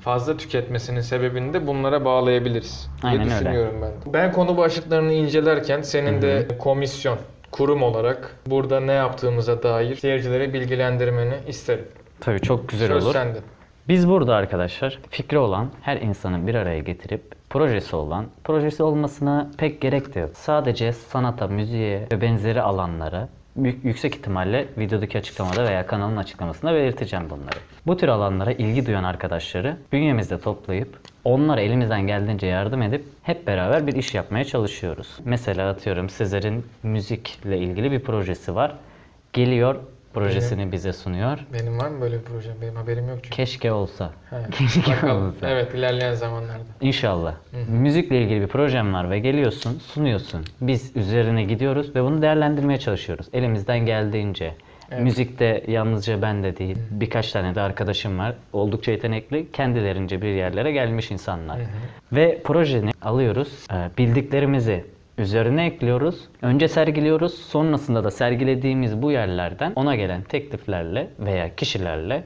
fazla tüketmesinin sebebini de bunlara bağlayabiliriz diye Aynen öyle. düşünüyorum ben. Ben konu başlıklarını incelerken senin de komisyon, kurum olarak burada ne yaptığımıza dair seyircilere bilgilendirmeni isterim. Tabii çok güzel Söz olur. sende. Biz burada arkadaşlar fikri olan her insanı bir araya getirip projesi olan, projesi olmasına pek gerek de yok. Sadece sanata, müziğe ve benzeri alanlara yüksek ihtimalle videodaki açıklamada veya kanalın açıklamasında belirteceğim bunları. Bu tür alanlara ilgi duyan arkadaşları bünyemizde toplayıp onlara elimizden geldiğince yardım edip hep beraber bir iş yapmaya çalışıyoruz. Mesela atıyorum sizlerin müzikle ilgili bir projesi var. Geliyor projesini bize sunuyor. Benim var mı böyle bir projem? Benim haberim yok çünkü. Keşke olsa. He, Keşke Bakalım. olsa. Evet ilerleyen zamanlarda. İnşallah. Müzikle ilgili bir projem var ve geliyorsun, sunuyorsun. Biz üzerine gidiyoruz ve bunu değerlendirmeye çalışıyoruz. Elimizden geldiğince. Evet. Müzikte yalnızca ben de değil, birkaç tane de arkadaşım var. Oldukça yetenekli, kendilerince bir yerlere gelmiş insanlar. Ve projeni alıyoruz, e, bildiklerimizi üzerine ekliyoruz. Önce sergiliyoruz, sonrasında da sergilediğimiz bu yerlerden ona gelen tekliflerle veya kişilerle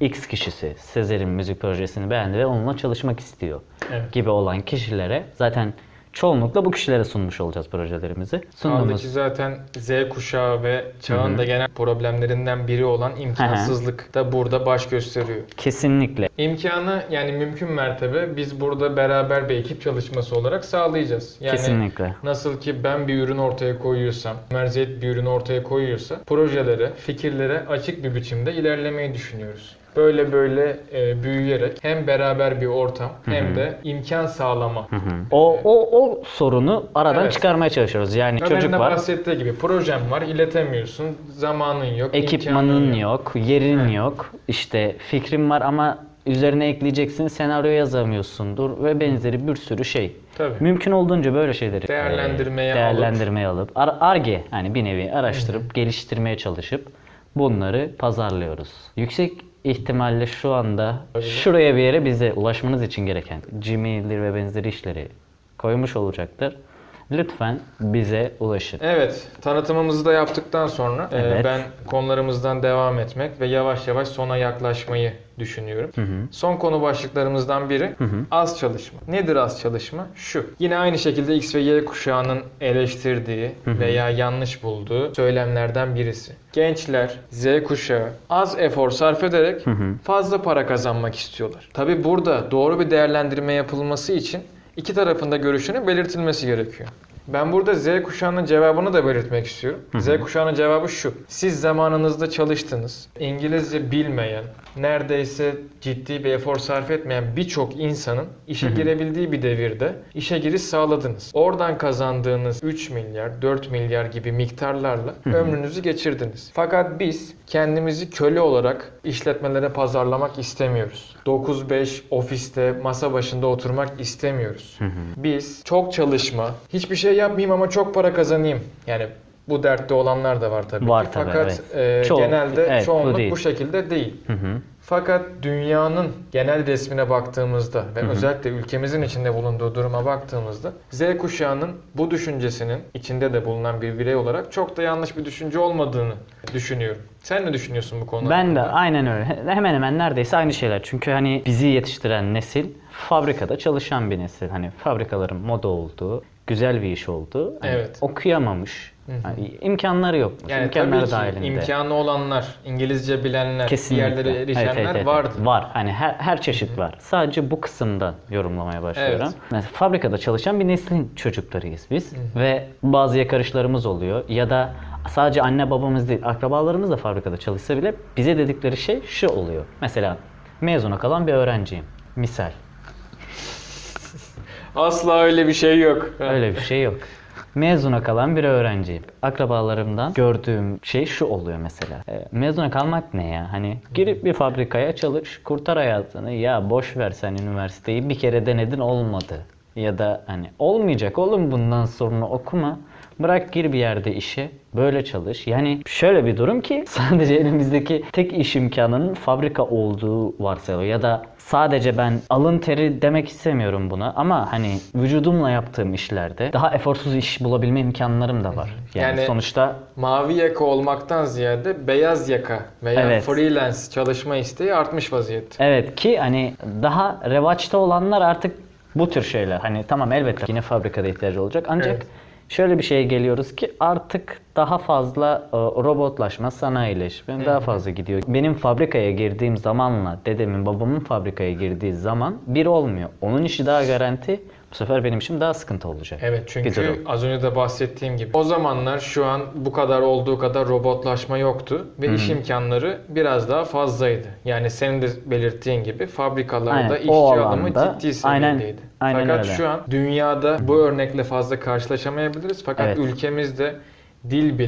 X kişisi Sezer'in müzik projesini beğendi ve onunla çalışmak istiyor Evet. gibi olan kişilere zaten çoğunlukla bu kişilere sunmuş olacağız projelerimizi. Sunduğumuz ki zaten Z kuşağı ve çağın da genel problemlerinden biri olan imkansızlık da burada baş gösteriyor. kesinlikle İmkanı yani mümkün mertebe biz burada beraber bir ekip çalışması olarak sağlayacağız. Yani kesinlikle Nasıl ki ben bir ürün ortaya koyuyorsam, Merziyet bir ürün ortaya koyuyorsa projelere, fikirlere açık bir biçimde ilerlemeyi düşünüyoruz. Böyle böyle e, büyüyerek hem beraber bir ortam hem de imkan sağlama. o o o sorunu aradan Evet. çıkarmaya çalışıyoruz. Yani Ömer'in çocuk de var, bahsettiği gibi projem var, iletemiyorsun, zamanın yok, ekipmanın imkanın yok, yerin yok, işte fikrin var ama üzerine ekleyeceksin, senaryo yazamıyorsundur ve benzeri bir sürü şey. Tabii. Mümkün olduğunca böyle şeyleri Değerlendirmeye e, değerlendirmeye alıp, ar- arge hani bir nevi araştırıp geliştirmeye çalışıp bunları pazarlıyoruz. Yüksek ihtimalle şu anda şuraya bir yere bize ulaşmanız için gereken Gmail'dir ve benzeri işleri koymuş olacaktır. Lütfen bize ulaşın. Evet, tanıtımımızı da yaptıktan sonra e, Evet. ben konularımızdan devam etmek ve yavaş yavaş sona yaklaşmayı düşünüyorum. Son konu başlıklarımızdan biri az çalışma. Nedir az çalışma? Şu. Yine aynı şekilde X ve Y kuşağının eleştirdiği veya yanlış bulduğu söylemlerden birisi. Gençler, Z kuşağı az efor sarf ederek fazla para kazanmak istiyorlar. Tabi burada doğru bir değerlendirme yapılması için iki tarafın da görüşünün belirtilmesi gerekiyor. Ben burada Z kuşağının cevabını da belirtmek istiyorum. Z kuşağının cevabı şu. Siz zamanınızda çalıştınız. İngilizce bilmeyen, neredeyse ciddi bir efor sarf etmeyen birçok insanın işe girebildiği bir devirde işe giriş sağladınız. Oradan kazandığınız 3 milyar, 4 milyar gibi miktarlarla ömrünüzü geçirdiniz. Fakat biz kendimizi köle olarak işletmelere pazarlamak istemiyoruz. 9-5 ofiste masa başında oturmak istemiyoruz. Biz çok çalışma, hiçbir şey yapmayayım ama çok para kazanayım. Yani bu dertte olanlar da var tabii Var ki. tabii, Fakat evet. e, Çoğu- genelde evet, bu çoğunluk bu, değil. şekilde değil. Hı hı. Fakat dünyanın genel resmine baktığımızda ve özellikle ülkemizin içinde bulunduğu duruma baktığımızda Z kuşağının bu düşüncesinin içinde de bulunan bir birey olarak çok da yanlış bir düşünce olmadığını düşünüyorum. Sen ne düşünüyorsun bu konuda? Ben de aynen öyle. Hemen hemen neredeyse aynı şeyler. Çünkü hani bizi yetiştiren nesil fabrikada çalışan bir nesil. Hani fabrikaların moda olduğu, güzel bir iş olduğu. Hani Evet. okuyamamış. Hani imkanları yokmuş. Yani imkanları tabii dahilinde. imkanı olanlar, İngilizce bilenler, Kesinlikle. yerlere Evet, erişenler evet, evet. vardı. Var. Hani her, her çeşit var. Sadece bu kısımda yorumlamaya başlıyorum. Evet. Mesela fabrikada çalışan bir neslin çocuklarıyız biz. Ve bazı yakarışlarımız oluyor. Ya da sadece anne babamız değil, akrabalarımız da fabrikada çalışsa bile bize dedikleri şey şu oluyor. Mesela mezuna kalan bir öğrenciyim. Misal. Asla öyle bir şey yok. Öyle bir şey yok. Mezuna kalan bir öğrenciyim. Akrabalarımdan gördüğüm şey şu oluyor mesela. E, mezuna kalmak ne ya? Hani girip bir fabrikaya çalış, kurtar hayatını. Ya boş ver sen üniversiteyi bir kere denedin olmadı. Ya da hani olmayacak oğlum bundan sonra okuma. Bırak gir bir yerde işe. Böyle çalış. Yani şöyle bir durum ki sadece elimizdeki tek iş imkanının fabrika olduğu varsayılıyor. Ya da sadece ben alın teri demek istemiyorum buna ama hani vücudumla yaptığım işlerde daha eforsuz iş bulabilme imkanlarım da var. Yani, Yani- sonuçta Mavi yaka olmaktan ziyade beyaz yaka veya Evet. freelance çalışma isteği artmış vaziyette. Evet ki hani daha revaçta olanlar artık bu tür şeyler. Hani tamam elbette yine fabrikada ihtiyacı olacak ancak Evet. Şöyle bir şeye geliyoruz ki artık daha fazla e, robotlaşma, sanayileşme daha fazla gidiyor. Benim fabrikaya girdiğim zamanla dedemin babamın fabrikaya girdiği zaman bir olmuyor. Onun işi daha garanti. Bu sefer benim işim daha sıkıntı olacak. Evet çünkü az önce de bahsettiğim gibi o zamanlar şu an bu kadar olduğu kadar robotlaşma yoktu ve iş imkanları biraz daha fazlaydı. Yani senin de belirttiğin gibi fabrikalarda Aynen, işçi alımı ciddi seviyedeydi. aynen Fakat öyle. şu an dünyada bu örnekle fazla karşılaşamayabiliriz. Fakat Evet. ülkemizde dil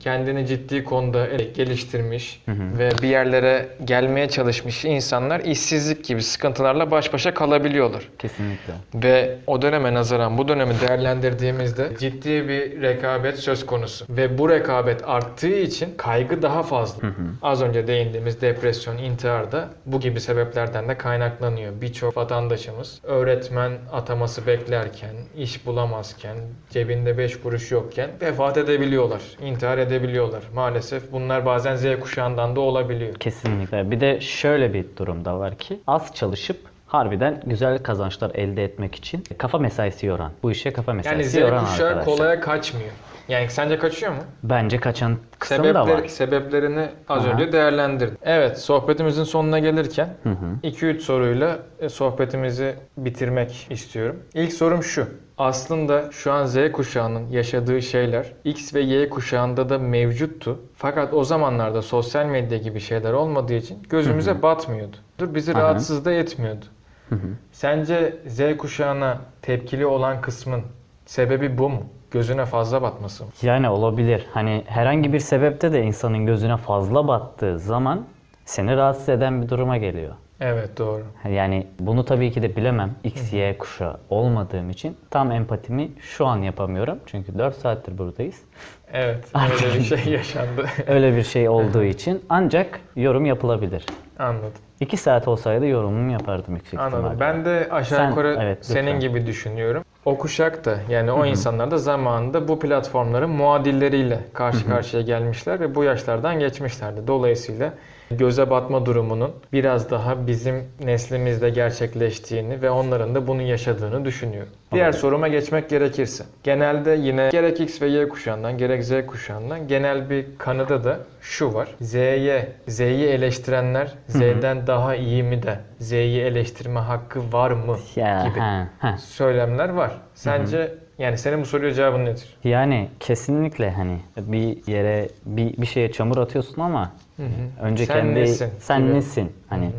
kendini ciddi konuda geliştirmiş ve bir yerlere gelmeye çalışmış insanlar işsizlik gibi sıkıntılarla baş başa kalabiliyorlar. Kesinlikle. Ve o döneme nazaran bu dönemi değerlendirdiğimizde ciddi bir rekabet söz konusu. Ve bu rekabet arttığı için kaygı daha fazla. Az önce değindiğimiz depresyon, intihar da bu gibi sebeplerden de kaynaklanıyor. Birçok vatandaşımız öğretmen ataması beklerken, iş bulamazken, cebinde 5 kuruş yokken vefat edebiliyorlar. intihar edebiliyorlar. Maalesef bunlar bazen Z kuşağından da olabiliyor. Kesinlikle. Bir de şöyle bir durum da var ki az çalışıp harbiden güzel kazançlar elde etmek için kafa mesaisi yoran. Bu işe kafa mesaisi Yani Z yoran kuşağı arkadaşlar. kolaya kaçmıyor. Yani sence kaçıyor mu? Bence kaçan kısım da Sebepleri, var. sebeplerini az Aha. önce değerlendirdik. Evet, sohbetimizin sonuna gelirken 2-3 soruyla e, sohbetimizi bitirmek istiyorum. İlk sorum şu. Aslında şu an Z kuşağının yaşadığı şeyler X ve Y kuşağında da mevcuttu. Fakat o zamanlarda sosyal medya gibi şeyler olmadığı için gözümüze batmıyordu. Dur bizi Aha. rahatsız da etmiyordu. Sence Z kuşağına tepkili olan kısmın sebebi bu mu? Gözüne fazla batması? Yani olabilir. Hani herhangi bir sebepte de insanın gözüne fazla battığı zaman seni rahatsız eden bir duruma geliyor. Evet doğru. Yani bunu tabii ki de bilemem. X, Y kuşağı olmadığım için tam empatimi şu an yapamıyorum. Çünkü 4 saattir buradayız. Evet, öyle bir şey yaşandı. Öyle bir şey olduğu için ancak yorum yapılabilir. Anladım. 2 saat olsaydı yorumumu yapardım yüksek Anladım. ihtimalle. Ben de aşağı Sen- yukarı evet, senin lütfen. gibi düşünüyorum. O kuşak da yani o insanlar da zamanında bu platformların muadilleriyle karşı karşıya gelmişler ve bu yaşlardan geçmişlerdi. Dolayısıyla göze batma durumunun biraz daha bizim neslimizde gerçekleştiğini ve onların da bunu yaşadığını düşünüyorum. Diğer soruma geçmek gerekirse. Genelde yine gerek X ve Y kuşağından gerek Z kuşağından genel bir kanıda da şu var. Z'ye, Z'yi eleştirenler Z'den daha iyi mi de Z'yi eleştirme hakkı var mı Ya, gibi ha, ha. söylemler var. Sence yani senin bu soruya cevabın nedir? Yani kesinlikle hani bir yere bir, bir şeye çamur atıyorsun ama önce Sen kendi nesin sen gibi. nesin hani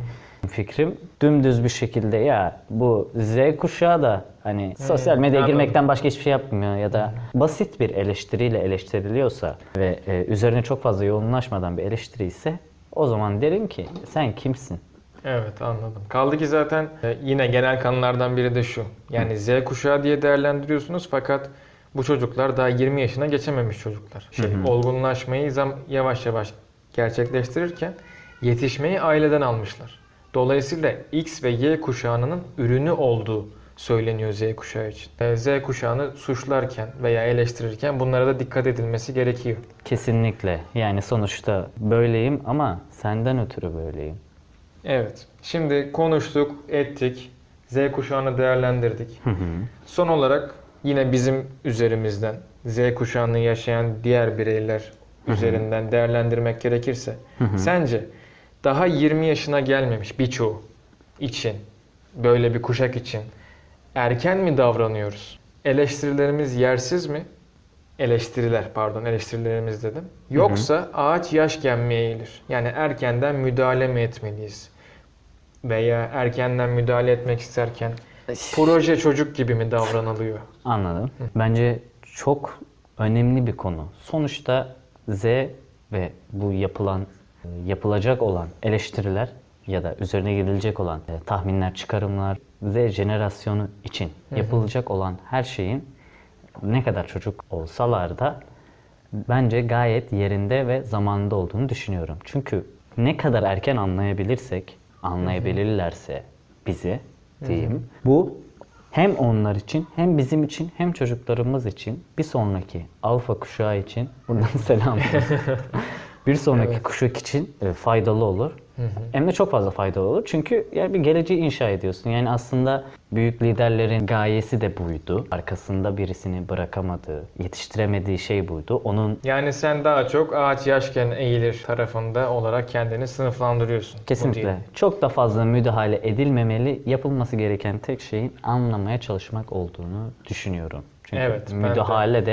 fikrim dümdüz bir şekilde ya bu Z kuşağı da hani sosyal medyaya anladım. girmekten başka hiçbir şey yapmıyor ya da basit bir eleştiriyle eleştiriliyorsa ve e, üzerine çok fazla yoğunlaşmadan bir eleştiri ise o zaman derim ki sen kimsin? Evet anladım. Kaldı ki zaten e, yine genel kanılardan biri de şu. Yani Z kuşağı diye değerlendiriyorsunuz fakat bu çocuklar daha 20 yaşına geçememiş çocuklar. Şey, olgunlaşmayı zam yavaş yavaş gerçekleştirirken yetişmeyi aileden almışlar. Dolayısıyla X ve Y kuşağının ürünü olduğu söyleniyor Z kuşağı için. E, Z kuşağını suçlarken veya eleştirirken bunlara da dikkat edilmesi gerekiyor. Kesinlikle yani sonuçta böyleyim ama senden ötürü böyleyim. Evet. Şimdi konuştuk, ettik. Z kuşağını değerlendirdik. Son olarak yine bizim üzerimizden Z kuşağını yaşayan diğer bireyler üzerinden değerlendirmek gerekirse sence daha 20 yaşına gelmemiş birçoğu için böyle bir kuşak için erken mi davranıyoruz? Eleştirilerimiz yersiz mi? Eleştiriler pardon eleştirilerimiz dedim. Yoksa ağaç yaşken mi eğilir? Yani erkenden müdahale mi etmeliyiz? Veya erkenden müdahale etmek isterken proje çocuk gibi mi davranılıyor? Anladım. Bence çok önemli bir konu. Sonuçta Z ve bu yapılan, yapılacak olan eleştiriler ya da üzerine gidilecek olan e, tahminler, çıkarımlar Z jenerasyonu için yapılacak olan her şeyin ne kadar çocuk olsalar da bence gayet yerinde ve zamanında olduğunu düşünüyorum. Çünkü ne kadar erken anlayabilirsek, anlayabilirlerse bizi diyeyim. Bu hem onlar için hem bizim için hem çocuklarımız için bir sonraki alfa kuşağı için buradan selam. bir sonraki kuşak için e, faydalı olur. Hem de çok fazla faydalı olur. Çünkü yani bir geleceği inşa ediyorsun. Yani aslında büyük liderlerin gayesi de buydu. Arkasında birisini bırakamadığı, yetiştiremediği şey buydu. Onun Yani sen daha çok ağaç yaşken eğilir tarafında olarak kendini sınıflandırıyorsun. Kesinlikle. Çok da fazla müdahale edilmemeli. Yapılması gereken tek şeyin anlamaya çalışmak olduğunu düşünüyorum. Çünkü Evet, ben de. müdahale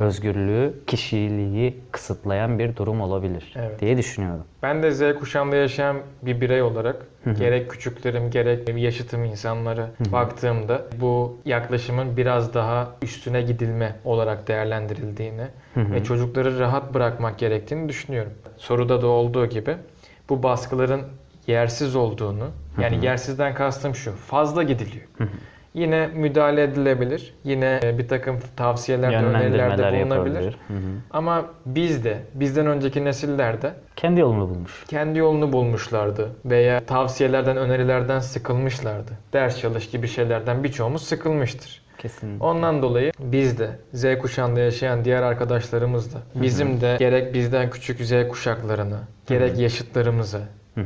özgürlüğü, kişiliği kısıtlayan bir durum olabilir Evet. diye düşünüyorum. Ben de Z kuşağında yaşayan bir birey olarak gerek küçüklerim gerek yaşıtım insanlara baktığımda bu yaklaşımın biraz daha üstüne gidilme olarak değerlendirildiğini ve çocukları rahat bırakmak gerektiğini düşünüyorum. Soruda da olduğu gibi bu baskıların yersiz olduğunu yani yersizden kastım şu fazla gidiliyor. Yine müdahale edilebilir. Yine e, bir takım tavsiyelerde, önerilerde bulunabilir. Hı hı. Ama biz de, bizden önceki nesiller de Kendi yolunu bulmuş. kendi yolunu bulmuşlardı veya tavsiyelerden, önerilerden sıkılmışlardı. Ders çalış gibi şeylerden birçoğumuz sıkılmıştır. Kesin. Ondan dolayı biz de Z kuşağında yaşayan diğer arkadaşlarımız da bizim de gerek bizden küçük Z kuşaklarına, gerek yaşıtlarımıza,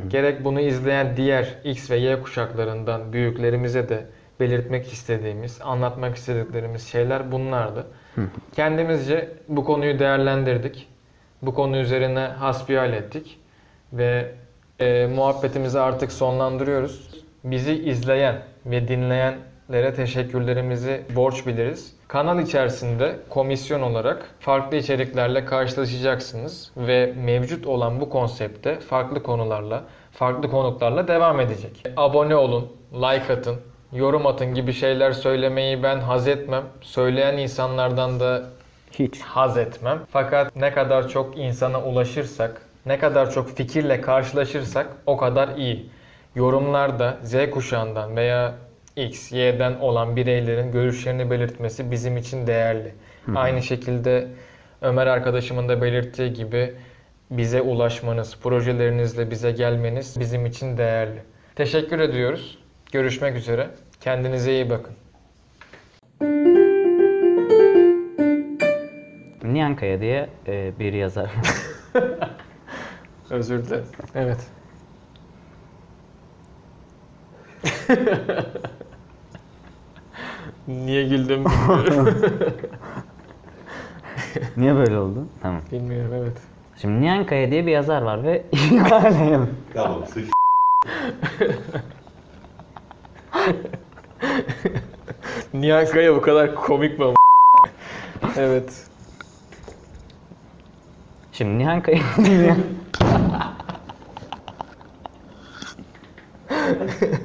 gerek bunu izleyen diğer X ve Y kuşaklarından büyüklerimize de belirtmek istediğimiz, anlatmak istediklerimiz şeyler bunlardı. Kendimizce bu konuyu değerlendirdik. Bu konu üzerine hasbihal ettik ve e, muhabbetimizi artık sonlandırıyoruz. Bizi izleyen ve dinleyenlere teşekkürlerimizi borç biliriz. Kanal içerisinde komisyon olarak farklı içeriklerle karşılaşacaksınız ve mevcut olan bu konsepte farklı konularla, farklı konuklarla devam edecek. Abone olun, like atın, yorum atın gibi şeyler söylemeyi ben haz etmem. Söyleyen insanlardan da Hiç. haz etmem. Fakat ne kadar çok insana ulaşırsak, ne kadar çok fikirle karşılaşırsak o kadar iyi. Yorumlarda Z kuşağından veya X, Y'den olan bireylerin görüşlerini belirtmesi bizim için değerli. Aynı şekilde Ömer arkadaşımın da belirttiği gibi bize ulaşmanız, projelerinizle bize gelmeniz bizim için değerli. Teşekkür ediyoruz. Görüşmek üzere. Kendinize iyi bakın. Niyankaya diye e, bir yazar. Özür dilerim. Evet. Niye güldüm bilmiyorum. Niye böyle oldu? Tamam. bilmiyorum evet. Şimdi Niyankaya diye bir yazar var ve Tamam sıç. Nihan Kaya bu kadar komik mi? evet. Şimdi Niyankaya